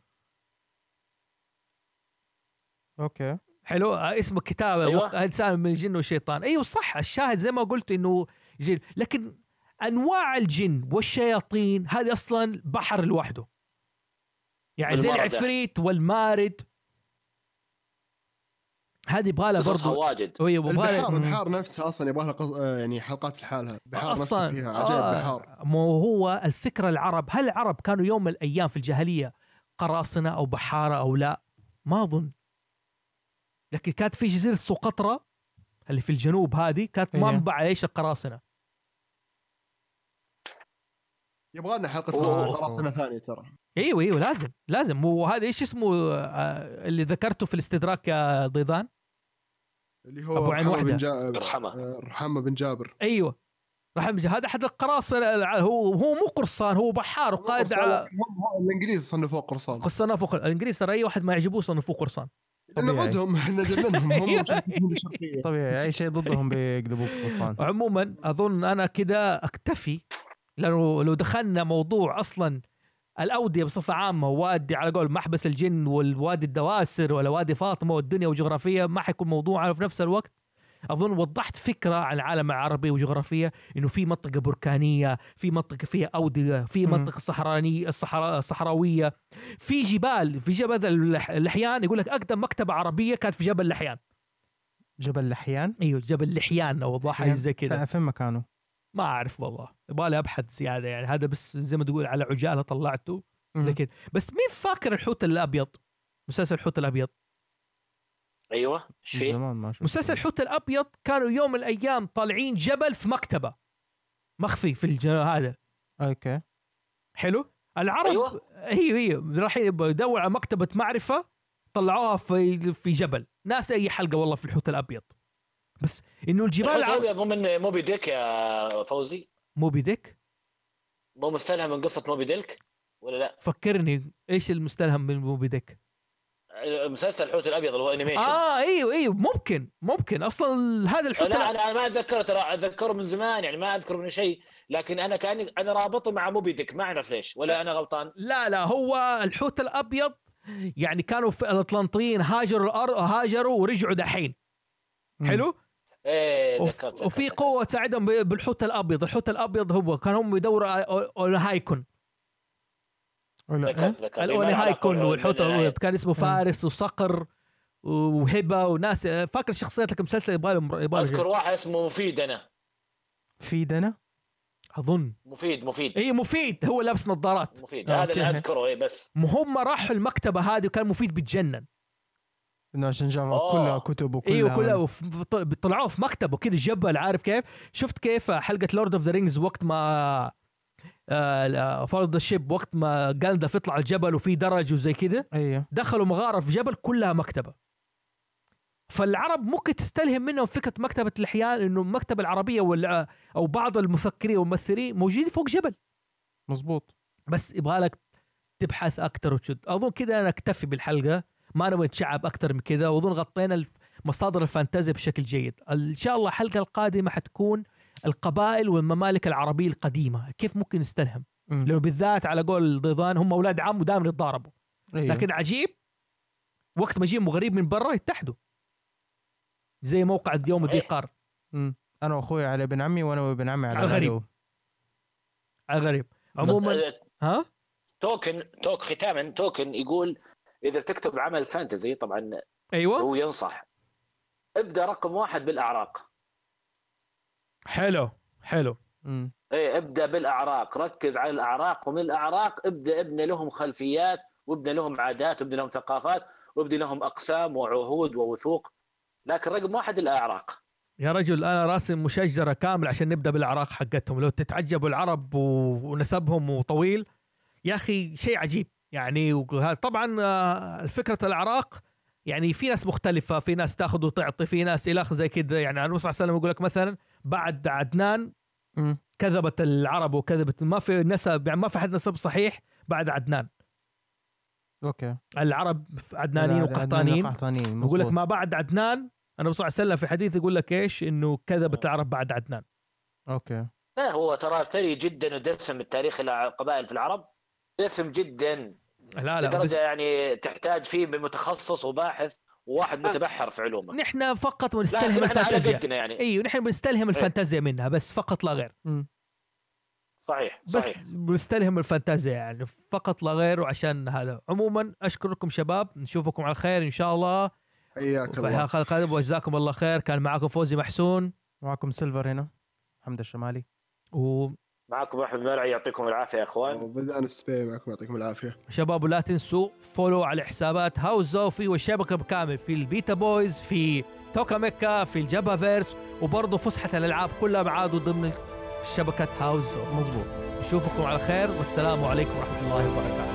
okay. حلو آه، اسمه كتاب أيوة. إنسان من الجن والشيطان أيوه صح الشاهد زي ما قلت إنه جن. لكن أنواع الجن والشياطين هذه أصلا بحر لوحده. يعني زي. العفريت والمارد. هذه يبغى لها برضه واجد. يبغى البحار لها البحار نفسها أصلا يبغى لها قص... آه، يعني حلقات في حالها. البحار نفسها أصلا فيها عجائب آه، بحار. مو هو الفكرة العرب. هل العرب كانوا يوم من الأيام في الجاهلية قراصنة أو بحارة أو لا؟ ما أظن. لكن كانت في جزيرة سقطرى اللي في الجنوب هذه كانت. منبع إيش القراصنة؟ يبغى لنا حلقة. قراصنة ثانية ترى. إيوه إيوه لازم لازم. وهذا إيش اسمه آه، اللي ذكرته في الاستدراك يا ضيضان؟ اللي هو أبو عين رحمة جا... يرحمه. آه، رحمة بن جابر. إيوه. أمجد. هذا أحد القراصنة هو هو مو قرصان هو بحار وقائد قرصان، على الإنجليز صنفوه قرصان. قرصان فوق الإنجليز ترى أي واحد ما يعجبوه صنفوه قرصان. طبيعي. نقعدهم نجننهم هم أيوة. مشاركين الشرقيه طبيعي أي شيء ضدهم بيقلبوك قرصان عموما أظن أنا كده أكتفي لأنه لو دخلنا موضوع أصلا الأودية بصفة عامة وادي على قول محبس الجن والوادي الدواسر ولا وادي فاطمة والدنيا وجغرافيه ما حيكون موضوعنا في نفس الوقت أظن وضحت فكرة عن العالم العربي وجغرافيه إنه في منطقة بركانية في منطقة فيها أودية في. منطقة صحرانيه الصحراء صحراوية. في جبال في جبل اللح- اللحيان يقول لك أقدم مكتبة عربية كانت في جبل لحيان جبل لحيان إيوه جبل لحيان أو حاجة زي كذا. فين مكانه؟ ما أعرف والله. يبغالي أبحث زيادة يعني. هذا بس زي ما تقول على عجالة طلعته زي. كذا. بس مين فاكر الحوت الأبيض؟ مسلسل الحوت الأبيض. أيوه إيش فيه؟ زمان ما مسلسل الحوت الأبيض كانوا يوم من الأيام طالعين جبل في مكتبة. مخفي في الج... هذا. okay. حلو؟ العرب أيوة. أيوه أيوه رايحين يبغوا يدور على مكتبة معرفة طلعوها في في جبل. ناس أي حلقة والله في الحوت الأبيض. بس إنه الجبال الحوت العرب الأبيض مو من موبي ديك يا فوزي؟ موبي ديك؟ مو مستلهم من قصة موبي ديك؟ ولا لا؟ فكرني إيش المستلهم من موبي ديك؟ مسلسل الحوت الأبيض اللي هو animation آه إيوه إيوه ممكن ممكن. أصلا هذا الحوت لا أنا ما اتذكره ترى أتذكره من زمان يعني ما أذكر منه شيء. لكن أنا كأني أنا رابطه مع موبي ديك ما أعرف ليش ولا أنا غلطان. لا لا هو الحوت الأبيض يعني كانوا في الأطلنطيين هاجروا الأرض هاجروا ورجعوا دحين. حلو؟ إيه وفي. قوة تساعدهم ب- بالحوت الأبيض. الحوت الأبيض هو كان هم يدوروا اونهايكون ولا إيه؟ ذكرت ذكرت إيه، ما له علاقة الاونهايكون بالحوت- والحوت كان اسمه فارس وصقر وهبة وناس. فاكر الشخصيات لك مسلسل يبغى أذكر واحد اسمه مفيد أنا. في دنا أظن. مفيد مفيد. اي مفيد. هو لابس نظارات. مفيد. هذا اللي. أذكره اي بس. هم راحوا المكتبة هذه وكان مفيد بيتجنن إنه عشان شاف آه. كلها كتب وكلها أيوه كلها طلعوه في مكتبة كده جبل عارف كيف؟ شفت كيف حلقة Lord of the Rings وقت ما Fellowship وقت ما جاندالف يطلع الجبل وفي درج وزي كده أيوه. دخلوا مغارة في جبل كلها مكتبة. فالعرب ممكن تستلهم منهم فكرة مكتبة الاحيان إنه المكتبه العربية ولا أو بعض المفكرين والممثلين موجودين فوق جبل. مزبوط بس يبغى لك تبحث أكثر وتشد أظن كده أنا أكتفي بالحلقة ما نبغى نتشعب أكثر من كده وأظن غطينا مصادر الفانتازيا بشكل جيد. إن شاء الله الحلقة القادمة حتكون القبائل والممالك العربية القديمة كيف ممكن نستلهم مم. لأنه بالذات على قول ضيضان هم أولاد عم ودائما يتضاربوا أيوه. لكن عجيب وقت ما يجيهم غريب من برا يتحدوا زي موقع يوم ذي إيه. قار. أنا وأخوي على ابن عمي وأنا وابن عمي على على الغريب. العدو. غريب عموما ها توكن توك ختاما توكن يقول إذا تكتب عمل فانتزي طبعا أيوه هو ينصح ابدأ رقم واحد بالأعراق حلو حلو. مم. إيه ابدأ بالأعراق. ركز على الأعراق ومن الأعراق ابدأ ابني لهم خلفيات وابني لهم عادات وابني لهم ثقافات وابني لهم أقسام وعهود ووثوق. لكن رقم واحد الأعراق. يا رجل أنا راسم مشجرة كامل عشان نبدأ بالأعراق حقتهم. لو تتعجبوا العرب ونسبهم وطويل يا أخي شيء عجيب. يعني طبعا آه، فكرة الأعراق يعني في ناس مختلفة في ناس تاخذ وتعطي في ناس آخره زي كده يعني النبي صلى الله عليه وسلم يقول لك مثلا بعد عدنان. كذبت العرب وكذبت ما في نسب يعني ما في حد نسب صحيح بعد عدنان. أوكي. العرب عدنانيين عدنان وقحطانيين. يقول لك. ما بعد عدنان النبي صلى الله عليه وسلم في حديث يقول لك إيش؟ إنه كذبت العرب بعد عدنان. okay. لا هو ترى ثري جدا ودسم التاريخ القبائل في العرب دسم جدا. لا لا بس لدرجه يعني تحتاج فيه متخصص وباحث وواحد آه. متبحر في علومه. نحن فقط بنستلهم الفانتازيا. يعني. أيوه نحن بنستلهم الفانتازيا منها بس فقط لا غير. مم. صحيح بس بنستلهم الفانتازيا يعني فقط لا غير وعشان هذا. عموما أشكركم شباب نشوفكم على خير إن شاء الله. حياك الله. القادمه وجزاكم الله خير. كان معكم فوزي محسون. معكم سيلفر هنا حمد الشمالي. وشباب معكم أحمد مرعي يعطيكم العافية يا إخوان. وبدأنا السبي معكم يعطيكم العافية. لا تنسوا follow على حسابات هاوس زوفي والشبكة بالكامل في البيتا بويز في توكا ميكا في الجبهة فيرس وبرضه فسحة الألعاب كلها معادوا ضمن شبكة هاوس زوفي. مزبوط نشوفكم على خير والسلام عليكم ورحمة الله وبركاته.